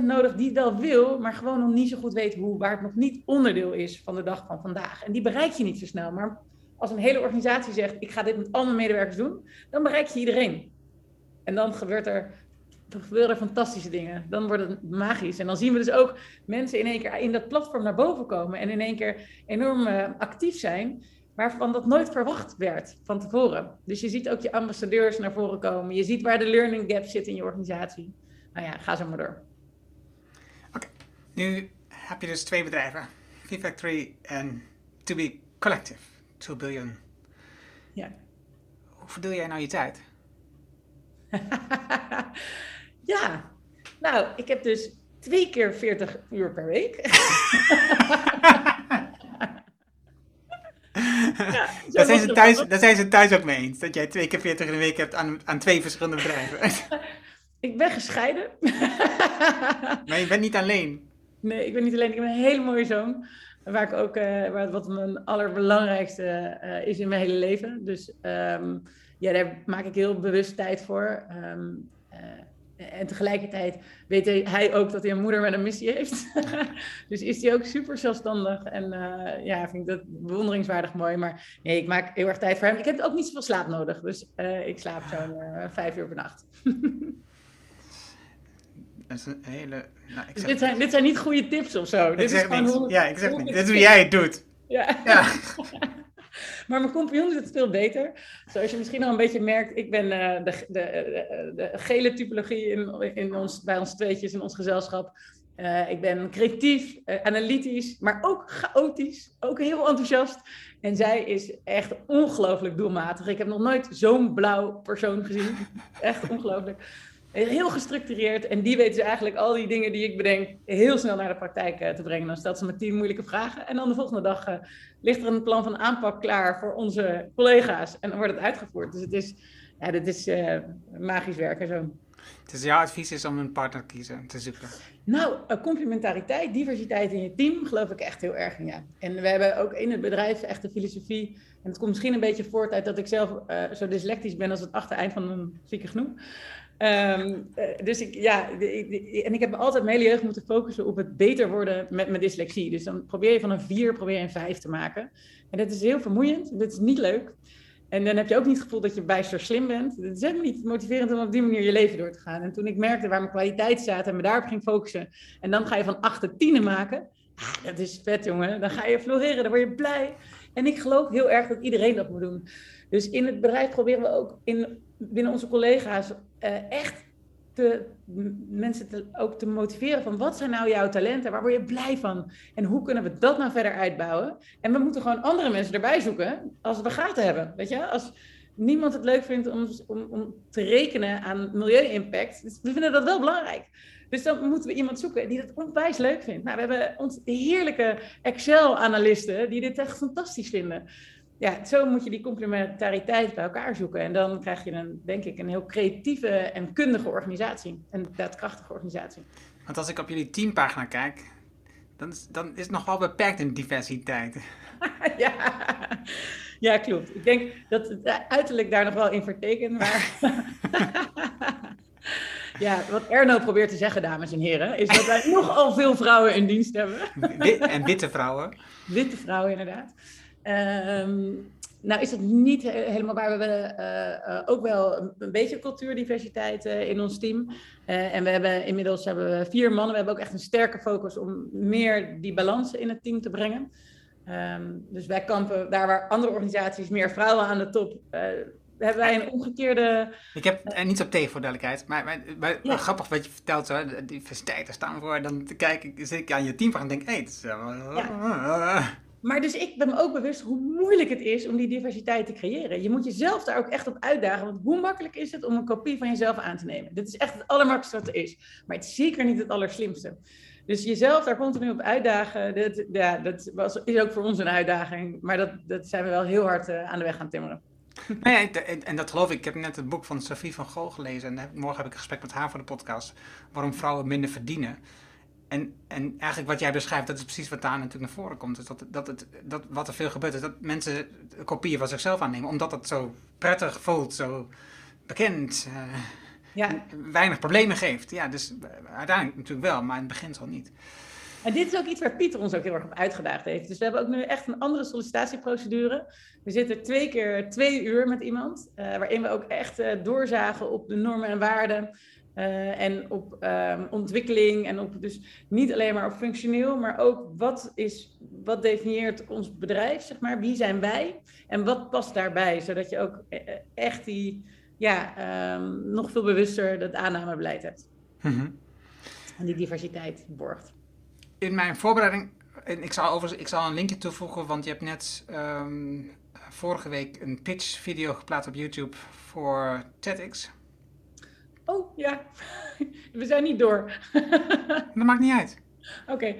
80% nodig die wel wil, maar gewoon nog niet zo goed weet hoe, waar het nog niet onderdeel is van de dag van vandaag. En die bereik je niet zo snel. Maar als een hele organisatie zegt, ik ga dit met al mijn medewerkers doen, dan bereik je iedereen. En dan gebeurt er, dan gebeuren er fantastische dingen. Dan wordt het magisch. En dan zien we dus ook mensen in één keer in dat platform naar boven komen en in één keer enorm uh, actief zijn, waarvan dat nooit verwacht werd van tevoren. Dus je ziet ook je ambassadeurs naar voren komen. Je ziet waar de learning gap zit in je organisatie. Nou ja, ga zo maar door. Oké, nu heb je dus twee bedrijven. V-Factory en To Be Collective. 2 biljoen. Ja. Hoe verdeel jij nou je tijd? ja, nou, ik heb dus twee keer 40 uur per week. ja, daar, zijn ze thuis, daar zijn ze thuis ook mee eens. Dat jij twee keer 40 in de week hebt aan, aan twee verschillende bedrijven. ik ben gescheiden. maar je bent niet alleen. Nee, ik ben niet alleen. Ik heb een hele mooie zoon. Waar ik ook, uh, wat mijn allerbelangrijkste uh, is in mijn hele leven. Dus um, ja, daar maak ik heel bewust tijd voor. Um, uh, en tegelijkertijd weet hij ook dat hij een moeder met een missie heeft. dus is hij ook super zelfstandig. En ja, vind ik dat bewonderingswaardig mooi. Maar nee, ik maak heel erg tijd voor hem. Ik heb ook niet zoveel slaap nodig. Dus ik slaap zo'n vijf uur per nacht. Dat is een hele. Nou, dus dit, zijn, dit zijn niet goede tips of zo. Dit is gewoon hoe, ja, ik zeg niet. Dit is hoe jij het doet. Ja. ja. maar mijn compagnon doet het veel beter. Zoals je misschien al een beetje merkt, ik ben uh, de, de, de, de, gele typologie in, in ons, bij ons tweetjes in ons gezelschap. Uh, ik ben creatief, uh, analytisch, maar ook chaotisch. Ook heel enthousiast. En zij is echt ongelooflijk doelmatig. Ik heb nog nooit zo'n blauw persoon gezien. Echt ongelooflijk. Heel gestructureerd. En die weten ze eigenlijk al die dingen die ik bedenk heel snel naar de praktijk uh, te brengen. Dan stelt ze me tien moeilijke vragen. En dan de volgende dag uh, ligt er een plan van aanpak klaar voor onze collega's. En dan wordt het uitgevoerd. Dus het is, ja, dit is uh, magisch werken zo. Dus jouw advies is om een partner te kiezen, te zoeken? Nou, complementariteit, diversiteit in je team geloof ik echt heel erg in, ja. En we hebben ook in het bedrijf echt de filosofie... en het komt misschien een beetje voort uit dat ik zelf zo dyslectisch ben als het achtereind van een zieke genoeg... Um, dus ik, ja, en ik heb altijd mijn hele jeugd moeten focussen op het beter worden met mijn dyslexie. Dus dan probeer je van een 4 probeer je een 5 te maken. En dat is heel vermoeiend, dat is niet leuk. En dan heb je ook niet het gevoel dat je bijster slim bent. Het is helemaal niet motiverend om op die manier je leven door te gaan. En toen ik merkte waar mijn kwaliteit staat en me daarop ging focussen. En dan ga je van 8 tot 10 maken. Ah, dat is vet, jongen. Dan ga je floreren, dan word je blij. En ik geloof heel erg dat iedereen dat moet doen. Dus in het bedrijf proberen we ook in, binnen onze collega's uh, echt te, mensen ook te motiveren van wat zijn nou jouw talenten, waar word je blij van en hoe kunnen we dat nou verder uitbouwen. En we moeten gewoon andere mensen erbij zoeken als we gaten hebben, weet je. Als niemand het leuk vindt om, om, om te rekenen aan milieu-impact, dus we vinden dat wel belangrijk. Dus dan moeten we iemand zoeken die dat onwijs leuk vindt. Nou, we hebben ons heerlijke Excel-analisten die dit echt fantastisch vinden ja, zo moet je die complementariteit bij elkaar zoeken. En dan krijg je een, denk ik, een heel creatieve en kundige organisatie. Een daadkrachtige organisatie. Want als ik op jullie teampagina kijk, dan is, dan is het nog wel beperkt in diversiteit. ja. ja, klopt. Ik denk dat het uiterlijk daar nog wel in vertekent. Maar ja, wat Erno probeert te zeggen, dames en heren, is dat wij nogal veel vrouwen in dienst hebben. en witte vrouwen. Witte vrouwen, inderdaad. Um, nou is dat niet helemaal waar. We hebben uh, ook wel een, beetje cultuurdiversiteit uh, in ons team. En we hebben inmiddels hebben we vier mannen. We hebben ook echt een sterke focus om meer die balans in het team te brengen. Um, dus wij kampen daar waar andere organisaties meer vrouwen aan de top hebben wij een omgekeerde. Ik heb er niets op tegen voor duidelijkheid, maar, maar, maar ja. grappig wat je vertelt, zo, diversiteit, staan voor. Dan kijk ik, zit ik aan je team en denk, hé, hey, het is. Ja. Maar dus ik ben me ook bewust hoe moeilijk het is om die diversiteit te creëren. Je moet jezelf daar ook echt op uitdagen. Want hoe makkelijk is het om een kopie van jezelf aan te nemen? Dit is echt het allermakkelijkste wat er is. Maar het is zeker niet het allerslimste. Dus jezelf daar continu op uitdagen, dat, ja, dat was, is ook voor ons een uitdaging. Maar dat, dat zijn we wel heel hard uh, aan de weg gaan timmeren. Nee, en dat geloof ik. Ik heb net het boek van Sophie van Gogh gelezen. En morgen heb ik een gesprek met haar voor de podcast. Waarom vrouwen minder verdienen. En, en eigenlijk wat jij beschrijft, dat is precies wat daar natuurlijk naar voren komt. Dus dat, dat, het, dat wat er veel gebeurt, is dat mensen kopieën van zichzelf aannemen. Omdat het zo prettig voelt, zo bekend, uh, ja. weinig problemen geeft. Ja, dus uiteindelijk natuurlijk wel, maar in het begin zal niet. En dit is ook iets waar Pieter ons ook heel erg op uitgedaagd heeft. Dus we hebben ook nu echt een andere sollicitatieprocedure. We zitten twee keer twee uur met iemand, uh, waarin we ook echt uh, doorzagen op de normen en waarden. Uh, en op um, ontwikkeling en op dus niet alleen maar op functioneel, maar ook wat, is, wat definieert ons bedrijf, zeg maar, wie zijn wij en wat past daarbij, zodat je ook e-, e-, echt die, ja, um, nog veel bewuster dat aannamebeleid hebt. Mm -hmm. En die diversiteit borgt. In mijn voorbereiding, en ik zal, over, ik zal een linkje toevoegen, want je hebt net um, vorige week een pitch video geplaatst op YouTube voor TEDx. Oh ja, we zijn niet door. dat maakt niet uit. Oké.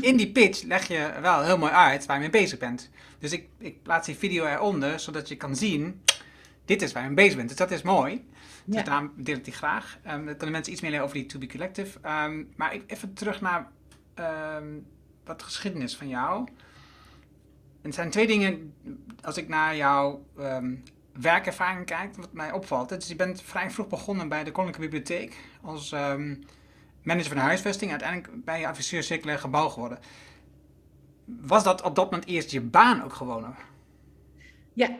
In die pitch leg je wel heel mooi uit waar je mee bezig bent. Dus ik, ik plaats die video eronder, zodat je kan zien, dit is waar je mee bezig bent. Dus dat is mooi. Dus ja. daarom deel ik die graag. Um, dan kunnen mensen iets meer leren over die To Be Collective. Um, maar even terug naar um, wat geschiedenis van jou. En het zijn twee dingen, als ik naar jouw werkervaring kijkt, wat mij opvalt. Dus je bent vrij vroeg begonnen bij de Koninklijke Bibliotheek als um, manager van de huisvesting. Uiteindelijk ben je adviseur circulair gebouw geworden. Was dat op dat moment eerst je baan ook gewoon? Ja,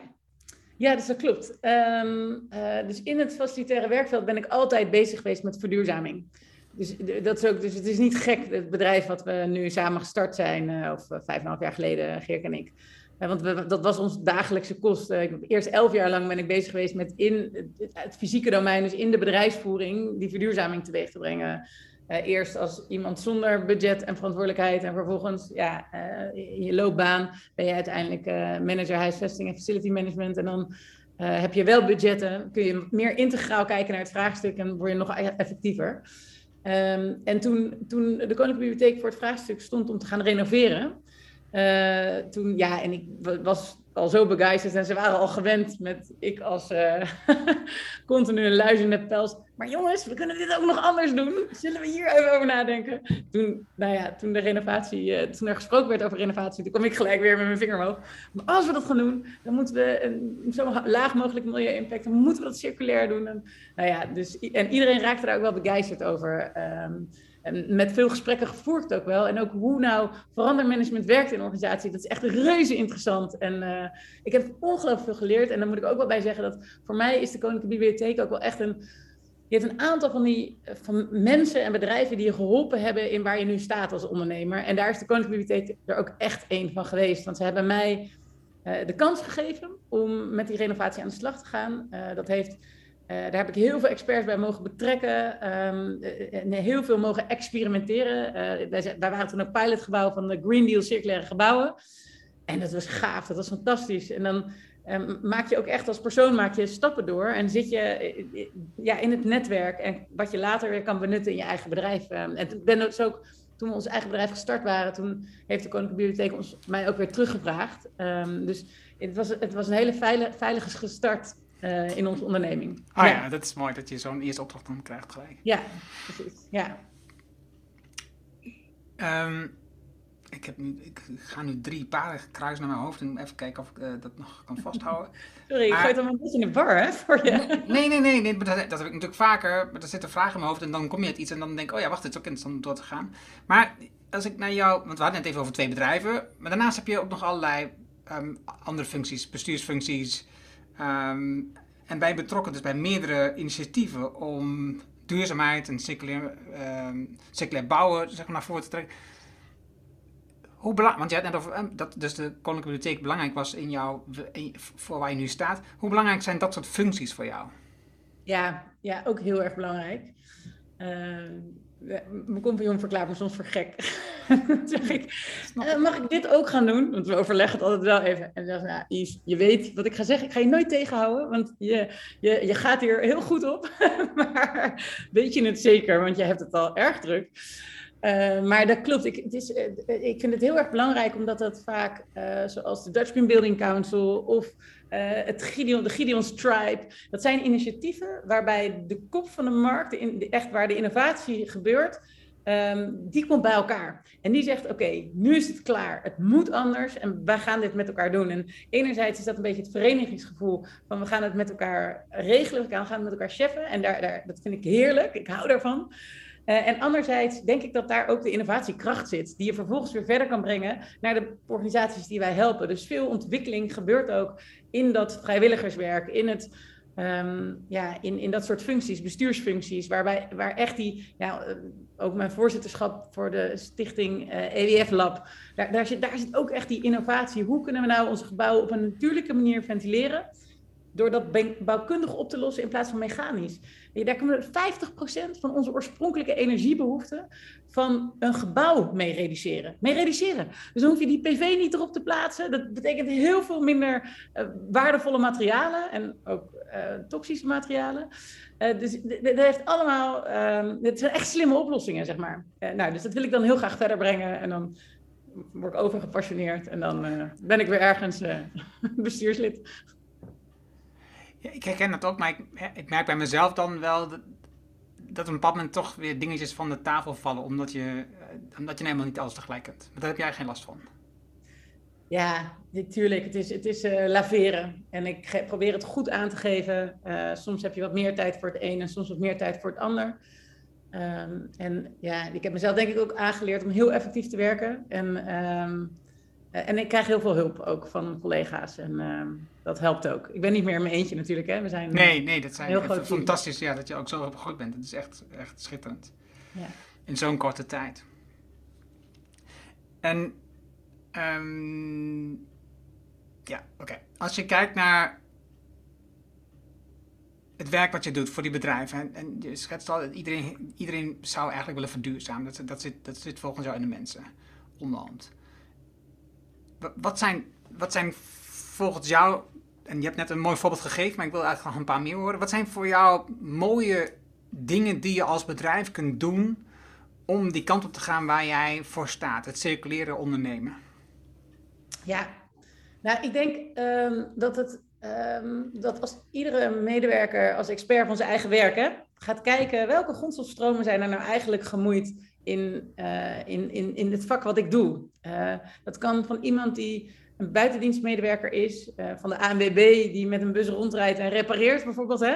ja, dus dat klopt. Um, uh, dus in het facilitaire werkveld ben ik altijd bezig geweest met verduurzaming. Dus, dat is ook, dus het is niet gek, het bedrijf wat we nu samen gestart zijn, uh, of vijf en een half jaar geleden, Geert en ik. Want dat was ons dagelijkse kost. Ik heb eerst elf jaar lang ben ik bezig geweest met in het fysieke domein, dus in de bedrijfsvoering, die verduurzaming teweeg te brengen. Uh, eerst als iemand zonder budget en verantwoordelijkheid en vervolgens ja, in je loopbaan ben je uiteindelijk manager huisvesting en facility management. En dan heb je wel budgetten, kun je meer integraal kijken naar het vraagstuk en word je nog e-, effectiever. Um, en toen, toen de Koninklijke Bibliotheek voor het vraagstuk stond om te gaan renoveren, uh, toen, ja, en ik was al zo begeisterd en ze waren al gewend met ik als uh, continu een pels. Maar jongens, we kunnen dit ook nog anders doen. Zullen we hier even over nadenken? Toen, nou ja, toen de renovatie, uh, toen er gesproken werd over renovatie, toen kwam ik gelijk weer met mijn vinger omhoog. Maar als we dat gaan doen, dan moeten we een, zo laag mogelijk milieu-impact, dan moeten we dat circulair doen. En, nou ja, dus, en iedereen raakte daar ook wel begeisterd over. En met veel gesprekken gevoerd ook wel. En ook hoe nou verandermanagement werkt in een organisatie. Dat is echt reuze interessant. En uh, ik heb ongelooflijk veel geleerd. En dan moet ik ook wel bij zeggen dat voor mij is de Koninklijke Bibliotheek ook wel echt een... Je hebt een aantal van die van mensen en bedrijven die je geholpen hebben in waar je nu staat als ondernemer. En daar is de Koninklijke Bibliotheek er ook echt één van geweest. Want ze hebben mij uh, de kans gegeven om met die renovatie aan de slag te gaan. Dat heeft daar heb ik heel veel experts bij mogen betrekken um, en heel veel mogen experimenteren. wij, wij, waren toen een pilotgebouw van de Green Deal Circulaire Gebouwen. En dat was gaaf, dat was fantastisch. En dan um, maak je ook echt als persoon maak je stappen door en zit je ja, in het netwerk en wat je later weer kan benutten in je eigen bedrijf. en ik ben dus ook toen we ons eigen bedrijf gestart waren, toen heeft de Koninklijke Bibliotheek ons, mij ook weer teruggevraagd. Um, dus het was, het was een hele veilige gestart uh, in onze onderneming. Ah ja. ja. dat is mooi dat je zo'n eerste opdracht dan krijgt gelijk. Ja, precies. Ja. Um, ik, heb nu, ik ga nu drie paren kruis naar mijn hoofd en even kijken of ik uh, dat nog kan vasthouden. Sorry, ik gooi het een beetje in de bar hè, voor je. Nee, nee, nee, nee dat, dat, heb ik natuurlijk vaker. Maar er zit een vraag in mijn hoofd en dan kom je het iets en dan denk ik, oh ja, wacht, het is ook interessant om door te gaan. Maar als ik naar jou, want we hadden het even over twee bedrijven, maar daarnaast heb je ook nog allerlei um, andere functies, bestuursfuncties. Um, en bij betrokken dus bij meerdere initiatieven om duurzaamheid en circulair, um, circulair bouwen zeg maar, naar voren te trekken. Hoe belangrijk, want je had net over ehm, dat dus de Koninklijke Bibliotheek belangrijk was in jou, voor waar je nu staat. Hoe belangrijk zijn dat soort functies voor jou? Ja, ja ook heel erg belangrijk. Uh, mijn compagnon verklaart me soms voor gek. zeg ik, uh, mag ik dit ook gaan doen? Want we overleggen het altijd wel even. En dan zegt nou, Yves, je weet wat ik ga zeggen. Ik ga je nooit tegenhouden, want je, je, je gaat hier heel goed op. maar weet je het zeker, want je hebt het al erg druk. Uh, maar dat klopt. Ik, het is, uh, ik vind het heel erg belangrijk omdat dat vaak, uh, zoals de Dutch Green Building Council of het Gideon, de Gideon's Tribe, dat zijn initiatieven waarbij de kop van de markt, de in, de, echt waar de innovatie gebeurt, um, die komt bij elkaar. En die zegt: Oké, nu is het klaar. Het moet anders en wij gaan dit met elkaar doen. En enerzijds is dat een beetje het verenigingsgevoel van we gaan het met elkaar regelen, we gaan het met elkaar cheffen. En daar, daar, dat vind ik heerlijk. Ik hou daarvan. Uh, en anderzijds denk ik dat daar ook de innovatiekracht zit, die je vervolgens weer verder kan brengen naar de organisaties die wij helpen. Dus veel ontwikkeling gebeurt ook in dat vrijwilligerswerk, in het. Um, ja, in, in dat soort functies, bestuursfuncties, waarbij, waar echt die, ja, eh, ook mijn voorzitterschap voor de stichting uh, eh, EWF Lab, daar, daar, zit, daar zit ook echt die innovatie. Hoe kunnen we nou onze gebouwen op een natuurlijke manier ventileren? Door dat bouwkundig op te lossen in plaats van mechanisch. Daar kunnen we 50% van onze oorspronkelijke energiebehoeften van een gebouw mee reduceren. Mee reduceren. Dus dan hoef je die PV niet erop te plaatsen. Dat betekent heel veel minder uh, waardevolle materialen en ook uh, toxische materialen. Uh, dus dat heeft allemaal, uh, het zijn echt slimme oplossingen, zeg maar. nou, dus dat wil ik dan heel graag verder brengen en dan word ik overgepassioneerd en dan ben ik weer ergens bestuurslid ik herken dat ook, maar ik, ik, merk bij mezelf dan wel dat, dat op een bepaald moment toch weer dingetjes van de tafel vallen, omdat je, eh, omdat je nou helemaal niet alles tegelijk hebt. Maar daar heb jij geen last van. Ja, natuurlijk. Het is, het is uh, laveren. En ik probeer het goed aan te geven. Uh, soms heb je wat meer tijd voor het een en soms wat meer tijd voor het ander. Um, en ja, ik heb mezelf denk ik ook aangeleerd om heel effectief te werken. En um, eh, en ik krijg heel veel hulp ook van collega's en uh, dat helpt ook. Ik ben niet meer in mijn eentje natuurlijk, hè. We zijn nee, nee, dat zijn heel fantastisch ja, dat je ook zo opgegroeid bent. Het is echt, echt schitterend. Ja. In zo'n korte tijd. En um, ja, oké. Als je kijkt naar het werk wat je doet voor die bedrijven. En, en je schetst al, iedereen, iedereen zou eigenlijk willen verduurzamen. Dat, dat, zit, dat zit volgens jou in de mensen, onderhand wat zijn, wat zijn volgens jou, en je hebt net een mooi voorbeeld gegeven, maar ik wil eigenlijk nog een paar meer horen. Wat zijn voor jou mooie dingen die je als bedrijf kunt doen om die kant op te gaan waar jij voor staat, het circuleren ondernemen? Ja, nou ik denk um, dat, het, um, dat als iedere medewerker als expert van zijn eigen werk gaat kijken welke grondstofstromen zijn er nou eigenlijk gemoeid in, uh, in, in, in het vak wat ik doe. Uh, dat kan van iemand die een buitendienstmedewerker is, uh, van de ANWB die met een bus rondrijdt en repareert bijvoorbeeld. Hè?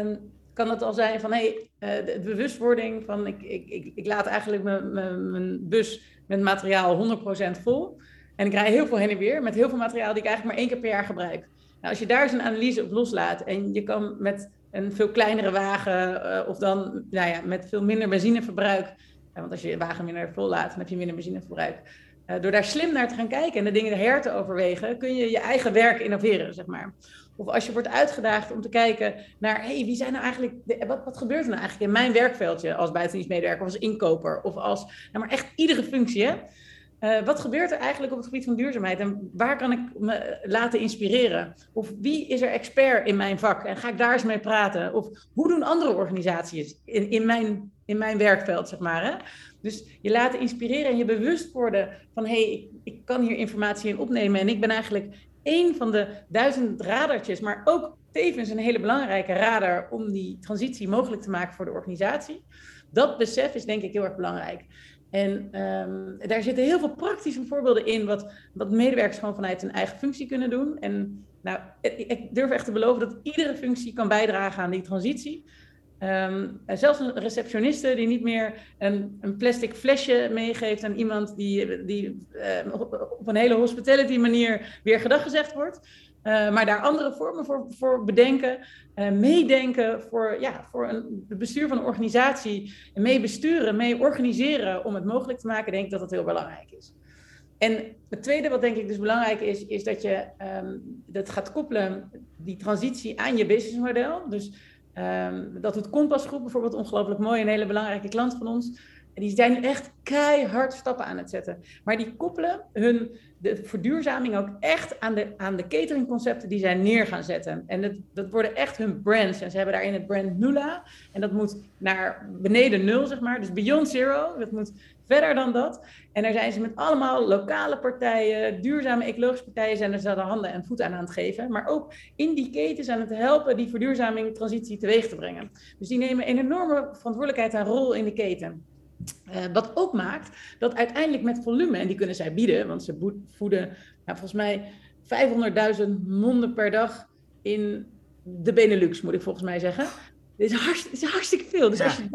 Um, kan het al zijn van hey, de bewustwording van ik, ik, ik, ik laat eigenlijk mijn bus met materiaal 100% vol. En ik rij heel veel heen en weer met heel veel materiaal die ik eigenlijk maar één keer per jaar gebruik. Nou, als je daar eens een analyse op loslaat en je kan met een veel kleinere wagen of dan nou ja, met veel minder benzineverbruik want als je je wagen minder vol laat, dan heb je minder benzineverbruik. Uh, door daar slim naar te gaan kijken en de dingen her te overwegen, kun je je eigen werk innoveren, zeg maar. Of als je wordt uitgedaagd om te kijken naar, hey, wie zijn nou eigenlijk, wat, wat gebeurt er nou eigenlijk in mijn werkveldje als buitendienstmedewerker, of als inkoper, of als, nou maar echt iedere functie, hè? Uh, wat gebeurt er eigenlijk op het gebied van duurzaamheid en waar kan ik me laten inspireren? Of wie is er expert in mijn vak en ga ik daar eens mee praten? Of hoe doen andere organisaties in, in, mijn, in mijn werkveld, zeg maar? Hè? Dus je laten inspireren en je bewust worden van hé, hey, ik, ik kan hier informatie in opnemen en ik ben eigenlijk één van de duizend radartjes, maar ook tevens een hele belangrijke radar om die transitie mogelijk te maken voor de organisatie. Dat besef is denk ik heel erg belangrijk. En um, daar zitten heel veel praktische voorbeelden in, wat, wat medewerkers gewoon vanuit hun eigen functie kunnen doen. En nou, ik durf echt te beloven dat iedere functie kan bijdragen aan die transitie. Um, zelfs een receptioniste die niet meer een, een, plastic flesje meegeeft aan iemand die, die uh, op een hele hospitality manier weer gedag gezegd wordt. Uh, maar daar andere vormen voor, voor bedenken, uh, meedenken voor, ja, voor een, het bestuur van een organisatie, mee besturen, mee organiseren om het mogelijk te maken, denk ik dat dat heel belangrijk is. En het tweede wat denk ik dus belangrijk is, is dat je um, dat gaat koppelen, die transitie aan je businessmodel. Dus um, dat doet Kompasgroep bijvoorbeeld ongelooflijk mooi, een hele belangrijke klant van ons. En die zijn echt keihard stappen aan het zetten. Maar die koppelen hun de verduurzaming ook echt aan de, aan de cateringconcepten die zij neer gaan zetten. En dat, dat worden echt hun brands. En ze hebben daarin het brand Nula. En dat moet naar beneden nul, zeg maar. Dus beyond zero. Dat moet verder dan dat. En daar zijn ze met allemaal lokale partijen, duurzame ecologische partijen, zijn er de handen en voeten aan aan het geven. Maar ook in die ketens aan het helpen die verduurzaming, transitie teweeg te brengen. Dus die nemen een enorme verantwoordelijkheid en rol in de keten. Uh, wat ook maakt dat uiteindelijk met volume, en die kunnen zij bieden, want ze voeden nou, volgens mij 500.000 monden per dag in de Benelux, moet ik volgens mij zeggen. Dit is, hartstikke, is hartstikke veel. Dus ja. als je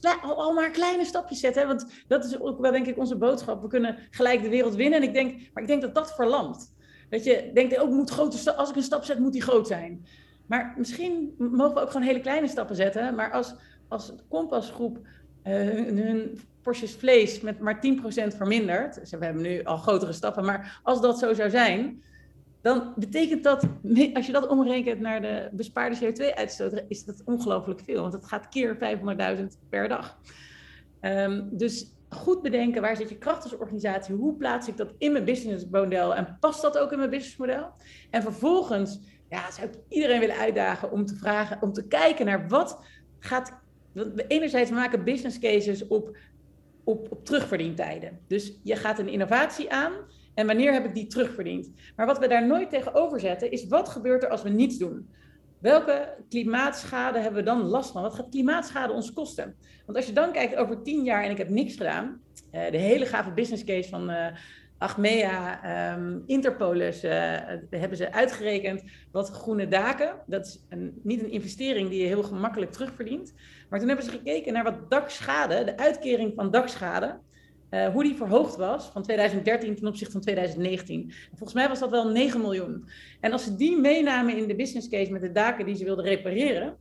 daar al, al, maar kleine stapjes zet, hè, want dat is ook wel denk ik onze boodschap. We kunnen gelijk de wereld winnen. En ik denk, maar ik denk dat dat verlamt. Dat je denkt, ook moet grote als ik een stap zet, moet die groot zijn. Maar misschien mogen we ook gewoon hele kleine stappen zetten. Maar als, als kompasgroep hun, hun porties vlees met maar 10% vermindert. Dus we hebben nu al grotere stappen, maar als dat zo zou zijn, dan betekent dat, als je dat omrekent naar de bespaarde CO2-uitstoot, is dat ongelooflijk veel. Want het gaat keer 500.000 per dag. Um, dus goed bedenken, waar zit je kracht als organisatie? Hoe plaats ik dat in mijn businessmodel? En past dat ook in mijn businessmodel? En vervolgens ja, zou ik iedereen willen uitdagen om te vragen, om te kijken naar wat gaat enerzijds maken business cases op, op, op terugverdientijden. Dus je gaat een innovatie aan en wanneer heb ik die terugverdiend? Maar wat we daar nooit tegenover zetten is wat gebeurt er als we niets doen? Welke klimaatschade hebben we dan last van? Wat gaat klimaatschade ons kosten? Want als je dan kijkt over tien jaar en ik heb niks gedaan, uh, de hele gave business case van uh, Achmea, um, Interpolis, uh, hebben ze uitgerekend wat groene daken, dat is een, niet een investering die je heel gemakkelijk terugverdient, maar toen hebben ze gekeken naar wat dakschade, de uitkering van dakschade, uh, hoe die verhoogd was van 2013 ten opzichte van 2019. volgens mij was dat wel 9 miljoen. En als ze die meenamen in de business case met de daken die ze wilden repareren,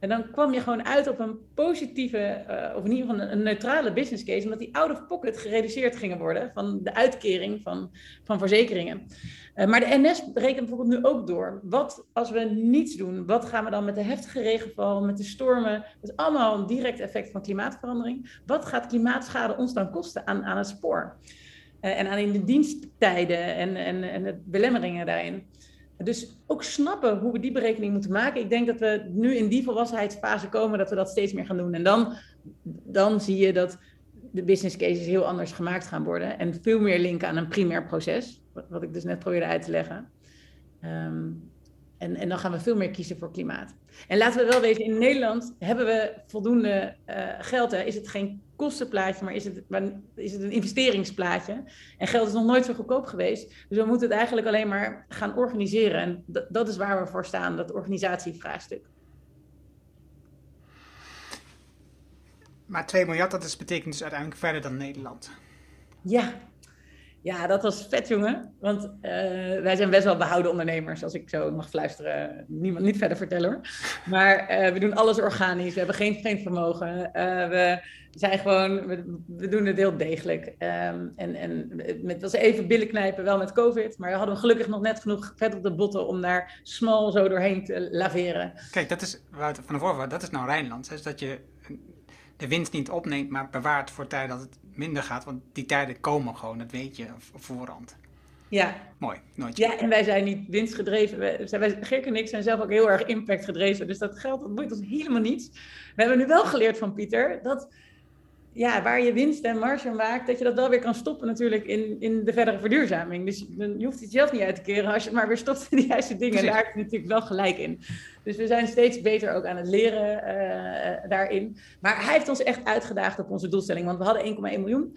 en dan kwam je gewoon uit op een positieve, uh, of in ieder geval een, neutrale business case, omdat die out of pocket gereduceerd gingen worden van de uitkering van, van verzekeringen. Uh, maar de NS rekent bijvoorbeeld nu ook door. Wat als we niets doen? Wat gaan we dan met de heftige regenval, met de stormen? Dat is allemaal een direct effect van klimaatverandering. Wat gaat klimaatschade ons dan kosten aan, aan het spoor? Uh, en aan in de diensttijden en, en, en de belemmeringen daarin. Dus ook snappen hoe we die berekening moeten maken. Ik denk dat we nu in die volwassenheidsfase komen dat we dat steeds meer gaan doen. En dan, dan zie je dat de business cases heel anders gemaakt gaan worden. En veel meer linken aan een primair proces. Wat, ik dus net probeerde uit te leggen. Um, en, en dan gaan we veel meer kiezen voor klimaat. En laten we wel weten, in Nederland hebben we voldoende uh, geld. Hè? Is het geen kostenplaatje, maar is het, is het een investeringsplaatje. En geld is nog nooit zo goedkoop geweest. Dus we moeten het eigenlijk alleen maar gaan organiseren. En dat, is waar we voor staan, dat organisatievraagstuk. Maar 2 miljard, dat is, betekent dus uiteindelijk verder dan Nederland. Ja, Ja, dat was vet, jongen. Want uh, wij zijn best wel behouden ondernemers, als ik zo mag fluisteren. Niemand, niet verder vertellen hoor. Maar uh, we doen alles organisch. We hebben geen, geen vermogen. Uh, we zijn gewoon, we, doen het heel degelijk. Um, en en met, was even billen knijpen, wel met COVID. Maar we hadden gelukkig nog net genoeg vet op de botten om daar smal zo doorheen te laveren. Kijk, dat is het van de voorwaarde, dat is nou Rijnland. Is dat je de winst niet opneemt, maar bewaart voor tijd dat het minder gaat. Want die tijden komen gewoon, dat weet je op voorhand. Ja. Mooi, nooit. Ja, en wij zijn niet winstgedreven. Wij, Geert en ik zijn zelf ook heel erg impactgedreven. Dus dat geld, dat boeit ons helemaal niets. We hebben nu wel geleerd van Pieter dat ja, waar je winst en marge maakt, dat je dat wel weer kan stoppen natuurlijk in, in de verdere verduurzaming. Dus je hoeft het zelf niet uit te keren als je het maar weer stopt in de juiste dingen. En daar heb je natuurlijk wel gelijk in. Dus we zijn steeds beter ook aan het leren uh, daarin. Maar hij heeft ons echt uitgedaagd op onze doelstelling, want we hadden 1,1 miljoen.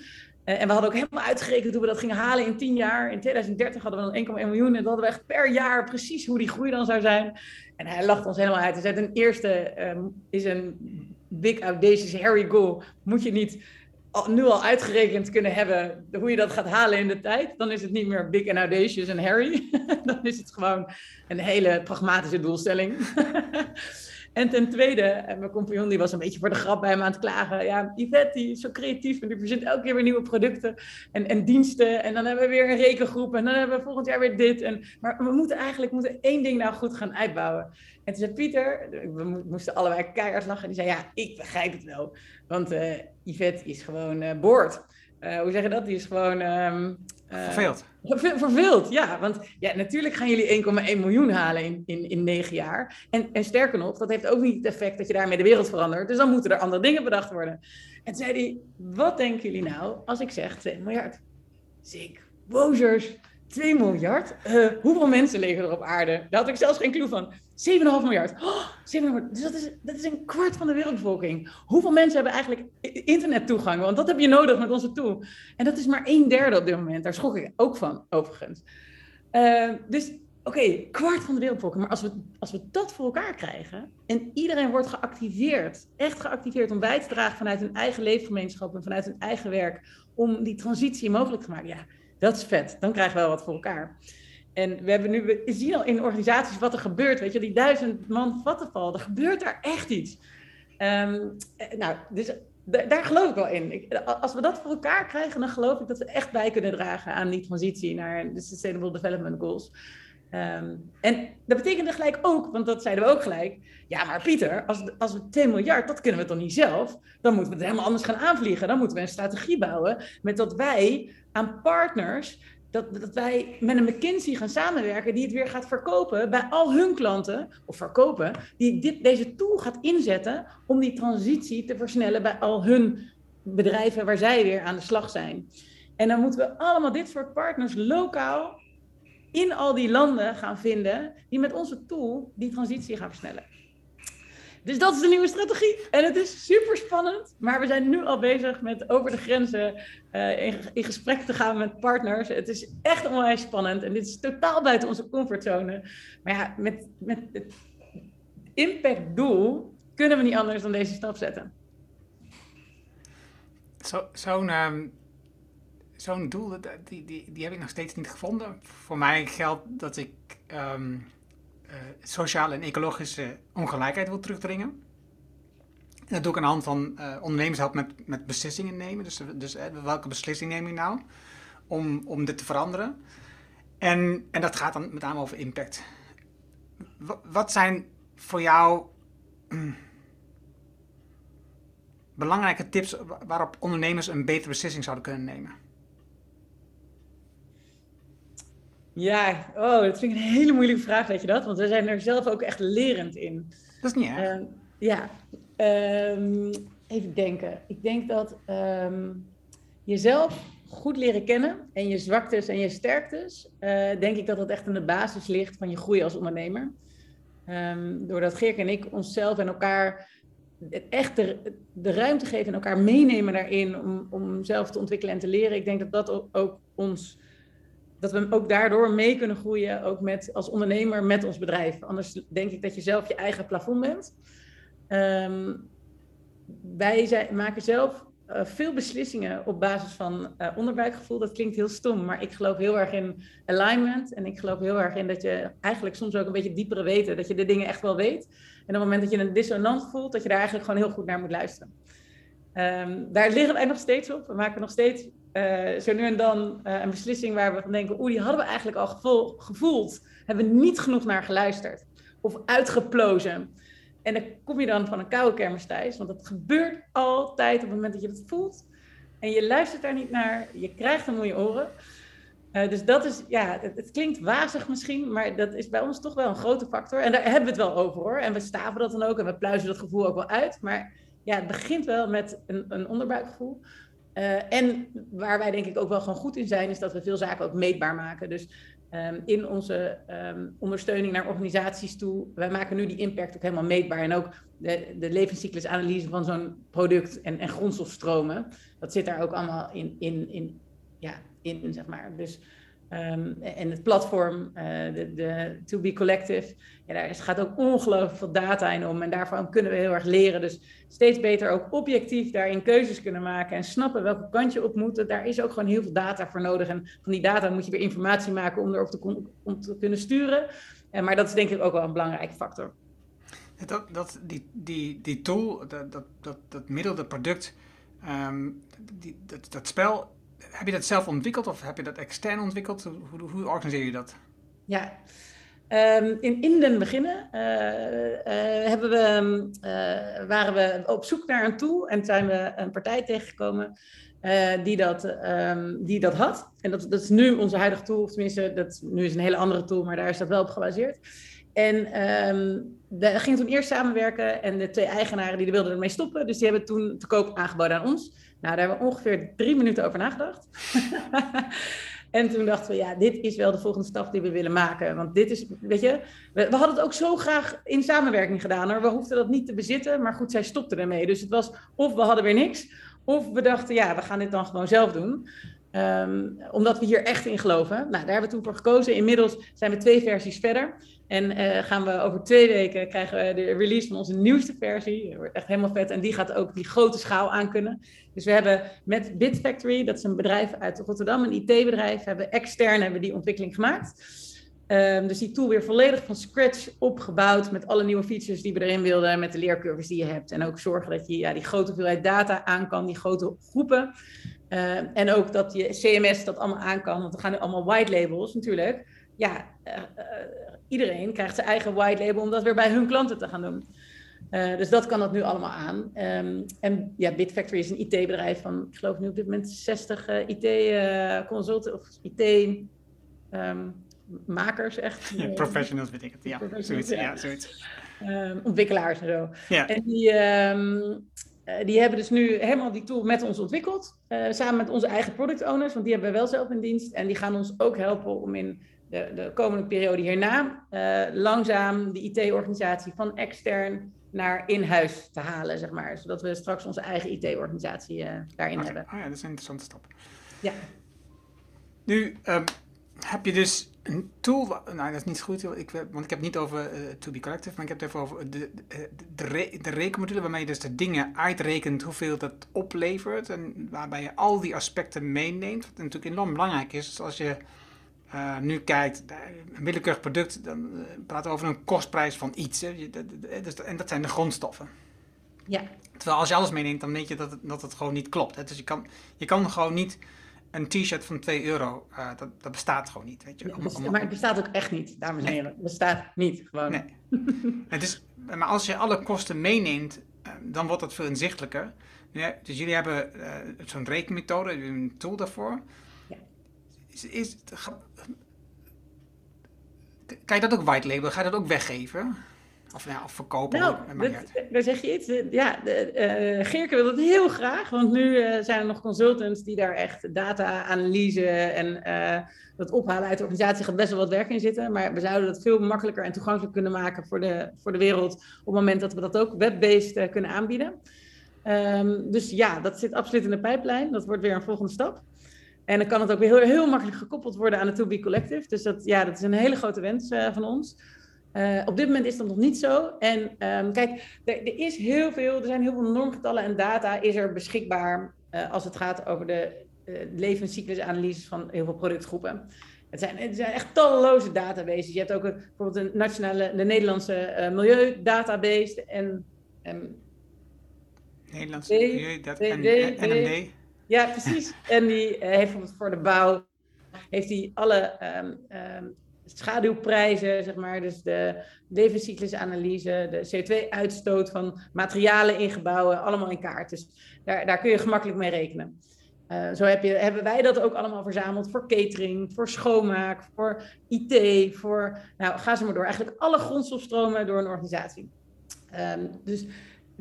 Uh, en we hadden ook helemaal uitgerekend hoe we dat gingen halen in 10 jaar. In 2030 hadden we dan 1,1 miljoen. En dan hadden we echt per jaar precies hoe die groei dan zou zijn. En hij lacht ons helemaal uit. Hij zei, ten eerste um, is een big audacious Harry goal. Moet je niet nu al uitgerekend kunnen hebben hoe je dat gaat halen in de tijd. Dan is het niet meer big and audacious en Harry. dan is het gewoon een hele pragmatische doelstelling. En ten tweede, en mijn compagnon die was een beetje voor de grap bij hem aan het klagen. Ja, Yvette die is zo creatief en die verzint elke keer weer nieuwe producten en, en diensten. En dan hebben we weer een rekengroep en dan hebben we volgend jaar weer dit. En, maar we moeten eigenlijk moeten één ding nou goed gaan uitbouwen. En toen zei Pieter, we moesten allebei keihard lachen. Die zei, ja, ik begrijp het wel. Want uh, Yvette is gewoon uh, boord. Hoe zeg je dat? Die is gewoon... Um, Verveeld. Verveeld, ja. Want ja, natuurlijk gaan jullie 1,1 miljoen halen in, in, in 9 jaar. En, en sterker nog, dat heeft ook niet het effect dat je daarmee de wereld verandert. Dus dan moeten er andere dingen bedacht worden. En zei hij, wat denken jullie nou als ik zeg 2 miljard? Ziek, wozers, 2 miljard? Uh, hoeveel mensen leven er op aarde? Daar had ik zelfs geen clue van. 7,5 miljard. Oh, 7 miljard. Dus dat is, dat is een kwart van de wereldbevolking. Hoeveel mensen hebben eigenlijk internettoegang? Want dat heb je nodig met onze tool. En dat is maar een derde op dit moment. Daar schrok ik ook van, overigens. Uh, dus oké, kwart van de wereldbevolking. Maar als we, als we dat voor elkaar krijgen en iedereen wordt geactiveerd, echt geactiveerd om bij te dragen vanuit hun eigen leefgemeenschap en vanuit hun eigen werk, om die transitie mogelijk te maken, ja, dat is vet. Dan krijgen we wel wat voor elkaar. En we, hebben nu, we zien al in organisaties wat er gebeurt. Weet je, die duizend man vattenval, er gebeurt daar echt iets. Um, nou, dus daar geloof ik wel in. Als we dat voor elkaar krijgen, dan geloof ik dat we echt bij kunnen dragen aan die transitie naar de Sustainable Development Goals. Um, en dat betekende gelijk ook, want dat zeiden we ook gelijk. Ja, maar Pieter, als, als we 2 miljard, dat kunnen we toch niet zelf? Dan moeten we het helemaal anders gaan aanvliegen. Dan moeten we een strategie bouwen met dat wij aan partners dat, dat wij met een McKinsey gaan samenwerken die het weer gaat verkopen bij al hun klanten, of verkopen, die dit, deze tool gaat inzetten om die transitie te versnellen bij al hun bedrijven waar zij weer aan de slag zijn. En dan moeten we allemaal dit soort partners lokaal in al die landen gaan vinden die met onze tool die transitie gaan versnellen. Dus dat is de nieuwe strategie. En het is super spannend. Maar we zijn nu al bezig met over de grenzen uh, in, gesprek te gaan met partners. Het is echt onwijs spannend. En dit is totaal buiten onze comfortzone. Maar ja, met, met het impactdoel kunnen we niet anders dan deze stap zetten. Zo'n zo um, zo'n doel, die, die, die heb ik nog steeds niet gevonden. Voor mij geldt dat ik... Um, uh, sociale en ecologische ongelijkheid wil terugdringen. En dat doe ik aan de hand van uh, ondernemers helpen met, met beslissingen nemen. Dus, dus uh, welke beslissing neem je nou om, om dit te veranderen? En, en dat gaat dan met name over impact. Wat zijn voor jou mm, belangrijke tips waarop ondernemers een betere beslissing zouden kunnen nemen? Ja, oh, dat vind ik een hele moeilijke vraag, weet je dat? Want we zijn er zelf ook echt lerend in. Dat is niet erg. Uh, ja, um, even denken. Ik denk dat um, jezelf goed leren kennen en je zwaktes en je sterktes, uh, denk ik dat dat echt aan de basis ligt van je groei als ondernemer. Um, doordat Geerk en ik onszelf en elkaar echt de, de ruimte geven en elkaar meenemen daarin om, om zelf te ontwikkelen en te leren. Ik denk dat dat ook ons dat we ook daardoor mee kunnen groeien, ook met, als ondernemer met ons bedrijf. Anders denk ik dat je zelf je eigen plafond bent. Um, wij zijn, maken zelf veel beslissingen op basis van uh, onderbuikgevoel. Dat klinkt heel stom, maar ik geloof heel erg in alignment. En ik geloof heel erg in dat je eigenlijk soms ook een beetje diepere weten. Dat je de dingen echt wel weet. En op het moment dat je een dissonant voelt, dat je daar eigenlijk gewoon heel goed naar moet luisteren. Um, daar liggen wij nog steeds op. We maken nog steeds uh, zo nu en dan uh, een beslissing waar we van denken, oeh, die hadden we eigenlijk al gevoel, gevoeld. Hebben we niet genoeg naar geluisterd. Of uitgeplozen. En dan kom je dan van een koude kermis thuis, want dat gebeurt altijd op het moment dat je dat voelt. En je luistert daar niet naar, je krijgt in je oren. Uh, dus dat is, ja, het, het, klinkt wazig misschien, maar dat is bij ons toch wel een grote factor. En daar hebben we het wel over hoor. En we staven dat dan ook en we pluizen dat gevoel ook wel uit. Maar ja, het begint wel met een, een onderbuikgevoel. Uh, en waar wij denk ik ook wel gewoon goed in zijn, is dat we veel zaken ook meetbaar maken. Dus um, in onze um, ondersteuning naar organisaties toe, wij maken nu die impact ook helemaal meetbaar. En ook de, de levenscyclusanalyse van zo'n product en, en grondstofstromen, dat zit daar ook allemaal in, in, in, ja, in, zeg maar. Dus Um, en het platform, uh, de, de To Be Collective, ja, daar gaat ook ongelooflijk veel data in om. En daarvan kunnen we heel erg leren. Dus steeds beter ook objectief daarin keuzes kunnen maken en snappen welke kant je op moet. Daar is ook gewoon heel veel data voor nodig. En van die data moet je weer informatie maken om erop te, te kunnen sturen. En, maar dat is denk ik ook wel een belangrijke factor. Dat, dat, die, die, die tool, dat, dat, dat, dat middel, dat product, um, die, dat, dat spel heb je dat zelf ontwikkeld of heb je dat extern ontwikkeld? Hoe, hoe organiseer je dat? Ja, um, in, den beginnen uh, hebben we, uh, waren we op zoek naar een tool en zijn we een partij tegengekomen die, dat, um, die dat had. En dat, dat is nu onze huidige tool, of tenminste, dat, nu is een hele andere tool, maar daar is dat wel op gebaseerd. En um, we gingen toen eerst samenwerken en de twee eigenaren die wilden ermee stoppen, dus die hebben toen te koop aangeboden aan ons. Nou, daar hebben we ongeveer drie minuten over nagedacht. en toen dachten we, ja, dit is wel de volgende stap die we willen maken. Want dit is, weet je, we, hadden het ook zo graag in samenwerking gedaan. Hoor. We hoefden dat niet te bezitten, maar goed, zij stopte ermee. Dus het was of we hadden weer niks, of we dachten, ja, we gaan dit dan gewoon zelf doen. Um, omdat we hier echt in geloven. Nou, daar hebben we toen voor gekozen. Inmiddels zijn we twee versies verder. En uh, gaan we over twee weken krijgen we de release van onze nieuwste versie. Dat wordt echt helemaal vet. En die gaat ook die grote schaal aankunnen. Dus we hebben met BitFactory, dat is een bedrijf uit Rotterdam, een IT-bedrijf, hebben extern hebben die ontwikkeling gemaakt. Um, dus die tool weer volledig van scratch opgebouwd met alle nieuwe features die we erin wilden, met de leercurves die je hebt. En ook zorgen dat je ja, die grote hoeveelheid data aan kan, die grote groepen. Uh, en ook dat je CMS dat allemaal aan kan, want we gaan nu allemaal white labels natuurlijk. Ja, uh, iedereen krijgt zijn eigen white label om dat weer bij hun klanten te gaan doen. Dus dat kan dat nu allemaal aan. Um, en ja, Bitfactory is een IT-bedrijf van, ik geloof nu op dit moment 60 uh, IT-consultants of IT-makers um, echt. Ja, professionals weet ik het, ja. Zoiets, ja. ja zoiets. Um, ontwikkelaars en zo. Ja. En die, uh, die hebben dus nu helemaal die tool met ons ontwikkeld. Uh, samen met onze eigen product owners, want die hebben we wel zelf in dienst. En die gaan ons ook helpen om in de, de komende periode hierna uh, langzaam de IT-organisatie van extern naar in-huis te halen, zeg maar. Zodat we straks onze eigen IT-organisatie daarin okay. hebben. Oh ja, dat is een interessante stap. Ja. Nu um, heb je dus een tool, nou dat is niet goed, ik, want ik heb het niet over uh, To Be Collective, maar ik heb het even over de, de, de, re, de rekenmodule waarmee je dus de dingen uitrekent hoeveel dat oplevert en waarbij je al die aspecten meeneemt. Wat natuurlijk enorm belangrijk is, dus als je uh, nu kijkt, een willekeurig product, dan uh, praten we over een kostprijs van iets. Hè. Dus, en dat zijn de grondstoffen. Ja. Terwijl als je alles meeneemt, dan weet je dat het, dat het gewoon niet klopt. Hè. Dus je kan, je kan gewoon niet een t-shirt van 2 euro, uh, dat, dat bestaat gewoon niet. Weet je. Ja, om, om, maar het bestaat ook echt niet, dames en heren. Het bestaat niet, gewoon. Nee. het is, maar als je alle kosten meeneemt, dan wordt het veel inzichtelijker. Ja, dus jullie hebben zo'n rekenmethode, een tool daarvoor. Is, is, kan je dat ook white label? Ga je dat ook weggeven? Of, ja, of verkopen? Nou, daar zeg je iets. Ja, de, uh, Geerke wil dat heel graag. Want nu uh, zijn er nog consultants die daar echt data-analyse en uh, dat ophalen uit de organisatie gaat best wel wat werk in zitten. Maar we zouden dat veel makkelijker en toegankelijk kunnen maken voor de, voor de wereld. Op het moment dat we dat ook web-based kunnen aanbieden. Um, dus ja, dat zit absoluut in de pijplijn. Dat wordt weer een volgende stap. En dan kan het ook weer heel, heel makkelijk gekoppeld worden aan het To Be Collective. Dus dat, ja, dat is een hele grote wens van ons. Uh, op dit moment is dat nog niet zo. En um, kijk, er, er, is heel veel, er zijn heel veel normgetallen en data is er beschikbaar als het gaat over de levenscyclusanalyses van heel veel productgroepen. Het zijn, het zijn echt talloze databases. Je hebt ook een, bijvoorbeeld een nationale, de Nederlandse uh, milieudatabase en... Um, Nederlandse milieudatabase, NMD. Ja, precies. en die uh, heeft bijvoorbeeld voor de bouw, heeft hij alle um, schaduwprijzen, zeg maar, dus de levenscyclusanalyse, de CO2-uitstoot van materialen in gebouwen, allemaal in kaart. Dus daar, daar kun je gemakkelijk mee rekenen. Uh, zo heb je, hebben wij dat ook allemaal verzameld voor catering, voor schoonmaak, voor IT, voor, nou ga ze maar door, eigenlijk alle grondstofstromen door een organisatie. Um, dus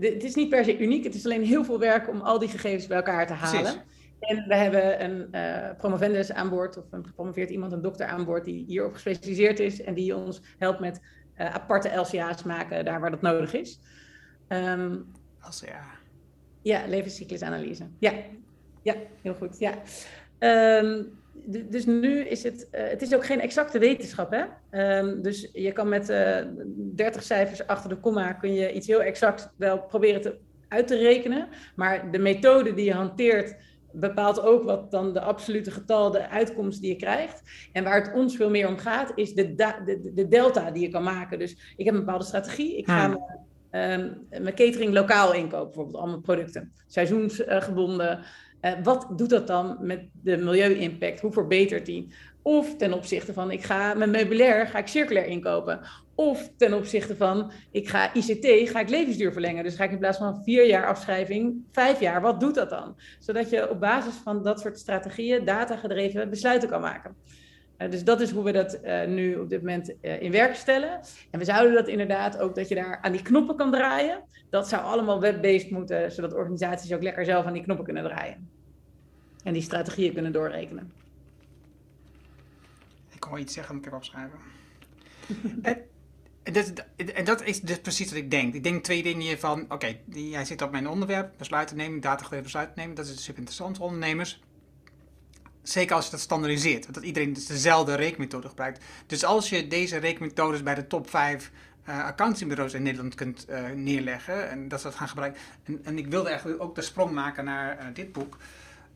het is niet per se uniek, het is alleen heel veel werk om al die gegevens bij elkaar te halen. Precies. En we hebben een uh, promovendus aan boord, of een gepromoveerd iemand, een dokter aan boord, die hierop gespecialiseerd is en die ons helpt met uh, aparte LCA's maken daar waar dat nodig is. Um, LCA. Ja, levenscyclusanalyse. Ja, ja, heel goed. Ja. Um, dus nu is het, uh, het is ook geen exacte wetenschap. Hè? Um, dus je kan met uh, 30 cijfers achter de komma kun je iets heel exact wel proberen te, uit te rekenen. Maar de methode die je hanteert bepaalt ook wat dan de absolute getal, de uitkomst die je krijgt. En waar het ons veel meer om gaat, is de, de, de delta die je kan maken. Dus ik heb een bepaalde strategie. Ik ga mijn, um, mijn catering lokaal inkopen, bijvoorbeeld al mijn producten. Seizoensgebonden. Uh, wat doet dat dan met de milieu-impact? Hoe verbetert die? Of ten opzichte van, ik ga mijn meubilair ga ik circulair inkopen. Of ten opzichte van, ik ga ICT, ga ik levensduur verlengen. Dus ga ik in plaats van vier jaar afschrijving, vijf jaar. Wat doet dat dan? Zodat je op basis van dat soort strategieën, datagedreven besluiten kan maken. Uh, dus dat is hoe we dat uh, nu op dit moment uh, in werk stellen. En we zouden dat inderdaad ook, dat je daar aan die knoppen kan draaien. Dat zou allemaal web-based moeten, zodat organisaties ook lekker zelf aan die knoppen kunnen draaien. En die strategieën kunnen doorrekenen. Wel iets zeggen, moet ik opschrijven. en, dat, en, dat, is dus precies wat ik denk. Ik denk twee dingen van, oké, okay, jij zit op mijn onderwerp, besluiten nemen, datagedreven besluiten nemen. Dat is super interessant voor ondernemers. Zeker als je dat standaardiseert, dat iedereen dus dezelfde rekenmethode gebruikt. Dus als je deze rekenmethodes bij de top 5 uh, eh, accountingbureaus in Nederland kunt uh, neerleggen en dat ze dat gaan gebruiken. En, en, ik wilde eigenlijk ook de sprong maken naar uh, dit boek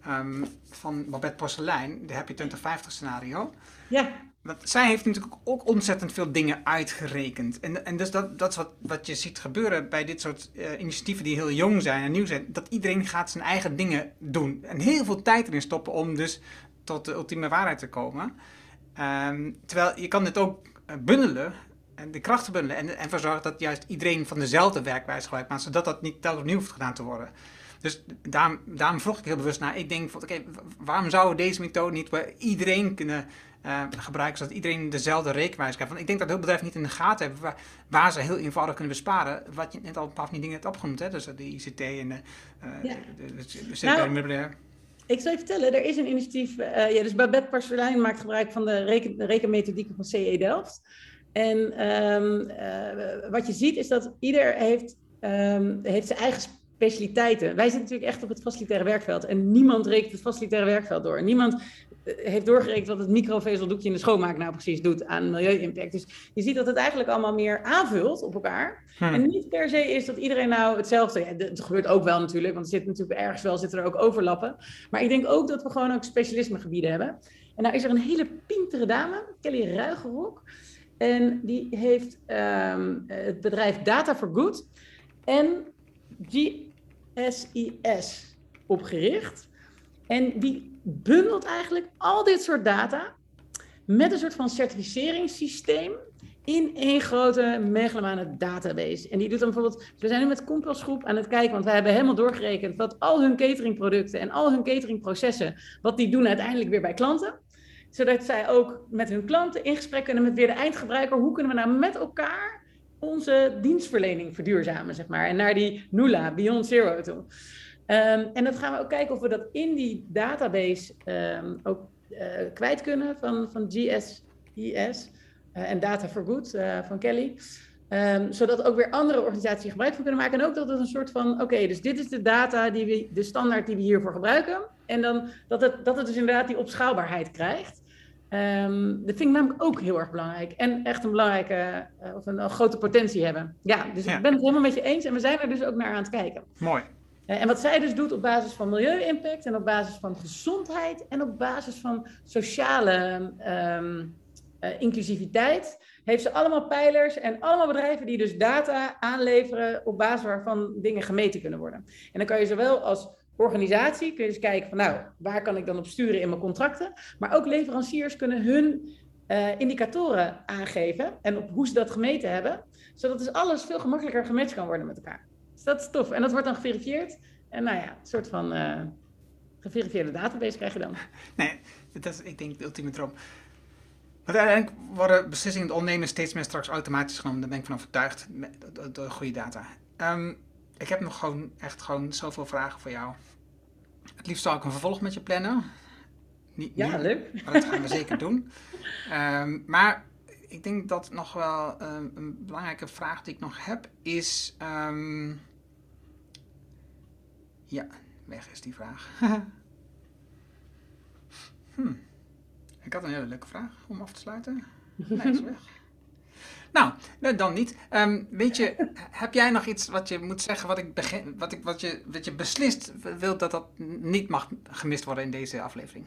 um, van Babette Porcelein, de Happy 2050 scenario. Ja. Want zij heeft natuurlijk ook ontzettend veel dingen uitgerekend. En, en dus dat, dat is wat, wat je ziet gebeuren bij dit soort uh, initiatieven die heel jong zijn en nieuw zijn. Dat iedereen gaat zijn eigen dingen doen. En heel veel tijd erin stoppen om dus tot de ultieme waarheid te komen. Um, terwijl je kan dit ook bundelen en de krachten bundelen en, ervoor zorgen dat juist iedereen van dezelfde werkwijze gebruik maakt, zodat dat niet telkens opnieuw hoeft gedaan te worden. Dus daarom, daarom vroeg ik heel bewust naar. Ik denk, oké, waarom we deze methode niet bij iedereen kunnen uh, gebruiken, zodat iedereen dezelfde rekenwijze krijgt? Want ik denk dat heel bedrijven niet in de gaten hebben waar, waar, ze heel eenvoudig kunnen besparen. Wat je net al een paar van die dingen hebt opgenoemd, hè? dus de ICT en de, uh, ja. de, de, de, nou, ik zal je vertellen, er is een initiatief. Uh, ja, dus Babette Parcelijn maakt gebruik van de, reken, de rekenmethodieken van CE Delft. En um, wat je ziet is dat ieder heeft, um, heeft zijn eigen specialiteiten. Wij zitten natuurlijk echt op het facilitaire werkveld en niemand rekent het facilitaire werkveld door. Niemand eh, heeft doorgerekend wat het microvezeldoekje in de schoonmaak nou precies doet aan milieu-impact. Dus je ziet dat het eigenlijk allemaal meer aanvult op elkaar. Hm. En niet per se is dat iedereen nou hetzelfde. Ja, het gebeurt ook wel natuurlijk, want er zit natuurlijk ergens wel zitten er ook overlappen. Maar ik denk ook dat we gewoon ook specialismegebieden hebben. En nou is er een hele pintere dame, Kelly Ruigerok. En die heeft um, het bedrijf Data for Good. En GSIS opgericht. En die bundelt eigenlijk al dit soort data met een soort van certificeringssysteem in één grote megalomane database. En die doet dan bijvoorbeeld, we zijn nu met Kompasgroep aan het kijken, want wij hebben helemaal doorgerekend wat al hun cateringproducten en al hun cateringprocessen, wat die doen uiteindelijk weer bij klanten. Zodat zij ook met hun klanten in gesprek kunnen met weer de eindgebruiker. Hoe kunnen we nou met elkaar onze dienstverlening verduurzamen, zeg maar. En naar die NULA, Beyond Zero toe. Um, en dat gaan we ook kijken of we dat in die database um, ook uh, kwijt kunnen van, van GSIS uh, eh, en Data for Good uh, van Kelly. Um, zodat ook weer andere organisaties gebruik van kunnen maken. En ook dat het een soort van, oké, okay, dus dit is de data, die we, de standaard die we hiervoor gebruiken. En dan dat het, dat het dus inderdaad die opschaalbaarheid krijgt. Um, dat vind ik namelijk ook heel erg belangrijk. En echt een belangrijke, uh, of een, een, grote potentie hebben. Ja, dus ik ben het helemaal met je eens. En we zijn er dus ook naar aan het kijken. Mooi. Eh, en wat zij dus doet op basis van milieu-impact en op basis van gezondheid en op basis van sociale ehm, eh, inclusiviteit, heeft ze allemaal pijlers en allemaal bedrijven die dus data aanleveren op basis waarvan dingen gemeten kunnen worden. En dan kan je zowel als organisatie kun je dus kijken van nou, waar kan ik dan op sturen in mijn contracten, maar ook leveranciers kunnen hun uh, indicatoren aangeven en op hoe ze dat gemeten hebben, zodat dus alles veel gemakkelijker gematcht kan worden met elkaar. Dus dat is tof. En dat wordt dan geverifieerd. En nou ja, een soort van uh, geverifieerde database krijg je dan. Nee, dat is, ik denk, de ultieme droom. Maar uiteindelijk worden beslissingen in ondernemen steeds meer straks automatisch genomen. Daar ben ik van overtuigd, door goede data. Um, ik heb nog gewoon echt gewoon zoveel vragen voor jou. Het liefst zou ik een vervolg met je plannen. Niet, ja, leuk. Maar dat gaan we zeker doen. Um, maar ik denk dat nog wel um, een belangrijke vraag die ik nog heb is. Um, ja, weg is die vraag. hm. Ik had een hele leuke vraag om af te sluiten. Nee, is weg. Nou, dan niet. Um, weet je, heb jij nog iets wat je moet zeggen, wat, ik begin, wat, ik, wat, je, wat je beslist wilt dat dat niet mag gemist worden in deze aflevering?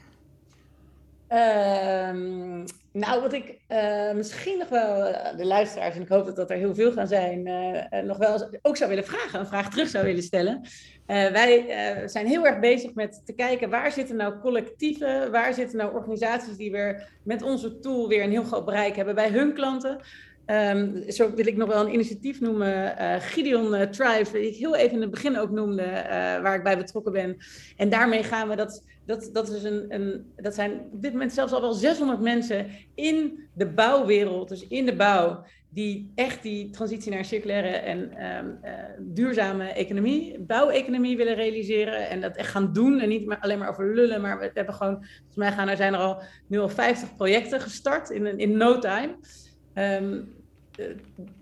Um, nou, wat ik uh, misschien nog wel de luisteraars, en ik hoop dat dat er heel veel gaan zijn, uh, nog wel ook zou willen vragen, een vraag terug zou willen stellen. Wij zijn heel erg bezig met te kijken waar zitten nou collectieven, waar zitten nou organisaties die weer met onze tool weer een heel groot bereik hebben bij hun klanten. Um, zo wil ik nog wel een initiatief noemen, uh, Gideon Thrive, die ik heel even in het begin ook noemde, waar ik bij betrokken ben. En daarmee gaan we, dat, dat, dat, is een, dat zijn op dit moment zelfs al wel 600 mensen in de bouwwereld, dus in de bouw, die echt die transitie naar circulaire en um, duurzame economie, bouweconomie willen realiseren en dat echt gaan doen en niet alleen maar over lullen, maar we hebben gewoon, volgens mij gaan er zijn er al nu al 50 projecten gestart in, in no time. Um, uh,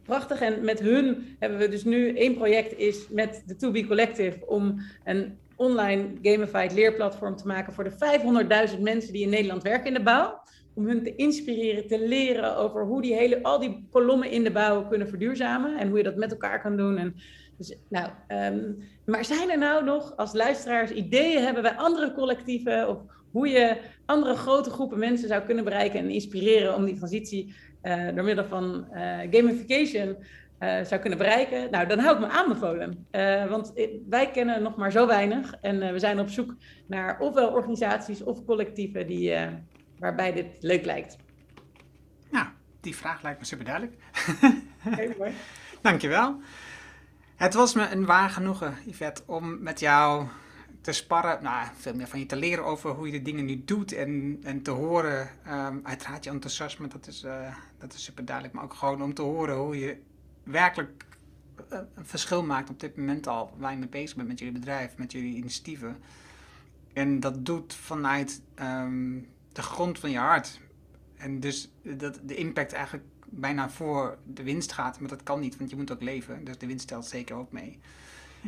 prachtig. En met hun hebben we dus nu één project is met de To Be Collective om een online gamified leerplatform te maken voor de 500.000 mensen die in Nederland werken in de bouw. Om hun te inspireren, te leren over hoe die hele, al die kolommen in de bouw kunnen verduurzamen en hoe je dat met elkaar kan doen. En dus, nou, um, maar zijn er nou nog als luisteraars ideeën hebben bij andere collectieven of hoe je andere grote groepen mensen zou kunnen bereiken en inspireren om die transitie uh, door middel van uh, gamification uh, zou kunnen bereiken, nou, dan hou ik me aanbevolen. want wij kennen nog maar zo weinig en we zijn op zoek naar ofwel organisaties of collectieven die, waarbij dit leuk lijkt. Nou, die vraag lijkt me super duidelijk. Heel mooi. Dankjewel. Het was me een waar genoegen, Yvette, om met jou te sparren, nou, veel meer van je te leren over hoe je de dingen nu doet en, en te horen, um, uiteraard je enthousiasme, dat is, uh, dat is super duidelijk, maar ook gewoon om te horen hoe je werkelijk uh, een verschil maakt op dit moment al, waar je mee bezig bent met jullie bedrijf, met jullie initiatieven. En dat doet vanuit um, de grond van je hart. En dus dat de impact eigenlijk bijna voor de winst gaat, maar dat kan niet, want je moet ook leven. Dus de winst telt zeker ook mee.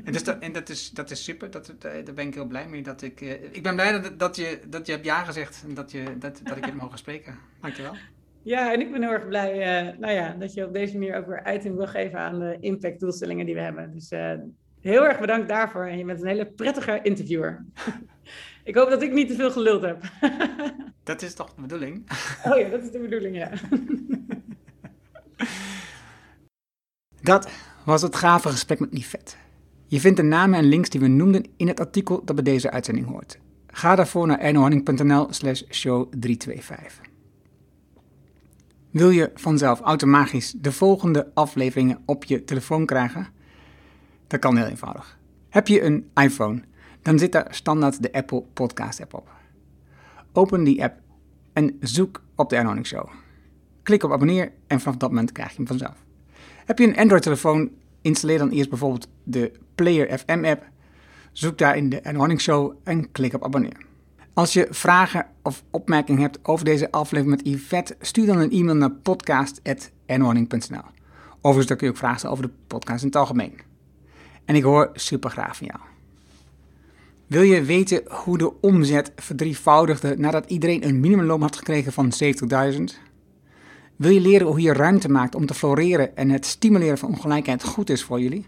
En, dus dat, en dat, is, dat is super, dat, eh, daar ben ik heel blij mee. Dat ik, uh, ik ben blij dat, dat, je, dat je hebt ja gezegd en dat, je, dat, dat ik je mogen spreken. Dankjewel. Ja, en ik ben heel erg blij uh, nou ja, dat je op deze manier ook weer uiting wil geven aan de impact-doelstellingen die we hebben. Dus heel erg bedankt daarvoor en je bent een hele prettige interviewer. ik hoop dat ik niet te veel geluld heb. dat is toch de bedoeling? oh ja, dat is de bedoeling, ja. dat was het gave gesprek met Nifet. Je vindt de namen en links die we noemden in het artikel dat bij deze uitzending hoort. Ga daarvoor naar ernohanning.nl slash show 325. Wil je vanzelf automatisch de volgende afleveringen op je telefoon krijgen? Dat kan heel eenvoudig. Heb je een iPhone, dan zit daar standaard de Apple Podcast app op. Open die app en zoek op de Ernohanning Show. Klik op abonneer en vanaf dat moment krijg je hem vanzelf. Heb je een Android-telefoon, installeer dan eerst bijvoorbeeld de Player FM app. Zoek daar in de Morning Show en klik op abonneer. Als je vragen of opmerkingen hebt over deze aflevering met Yvette, stuur dan een e-mail naar podcast.nhorning.nl. Overigens kun je ook vragen over de podcast in het algemeen. En ik hoor super graag van jou. Wil je weten hoe de omzet verdrievoudigde nadat iedereen een minimumloon had gekregen van 70.000? Wil je leren hoe je ruimte maakt om te floreren en het stimuleren van ongelijkheid goed is voor jullie?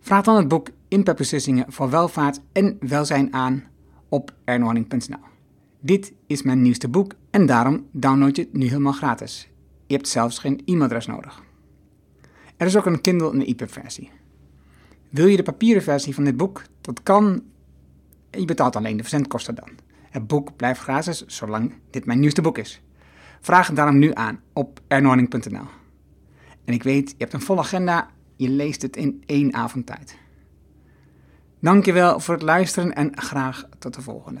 Vraag dan het boek inputbeslissingen voor welvaart en welzijn aan op ernohanning.nl. Dit is mijn nieuwste boek en daarom download je het nu helemaal gratis. Je hebt zelfs geen e-mailadres nodig. Er is ook een Kindle en EPUB versie. Wil je de papieren versie van dit boek? Dat kan. Je betaalt alleen de verzendkosten dan. Het boek blijft gratis zolang dit mijn nieuwste boek is. Vraag het daarom nu aan op ernorning.nl. En ik weet, je hebt een volle agenda, je leest het in één avond tijd. Dankjewel voor het luisteren en graag tot de volgende.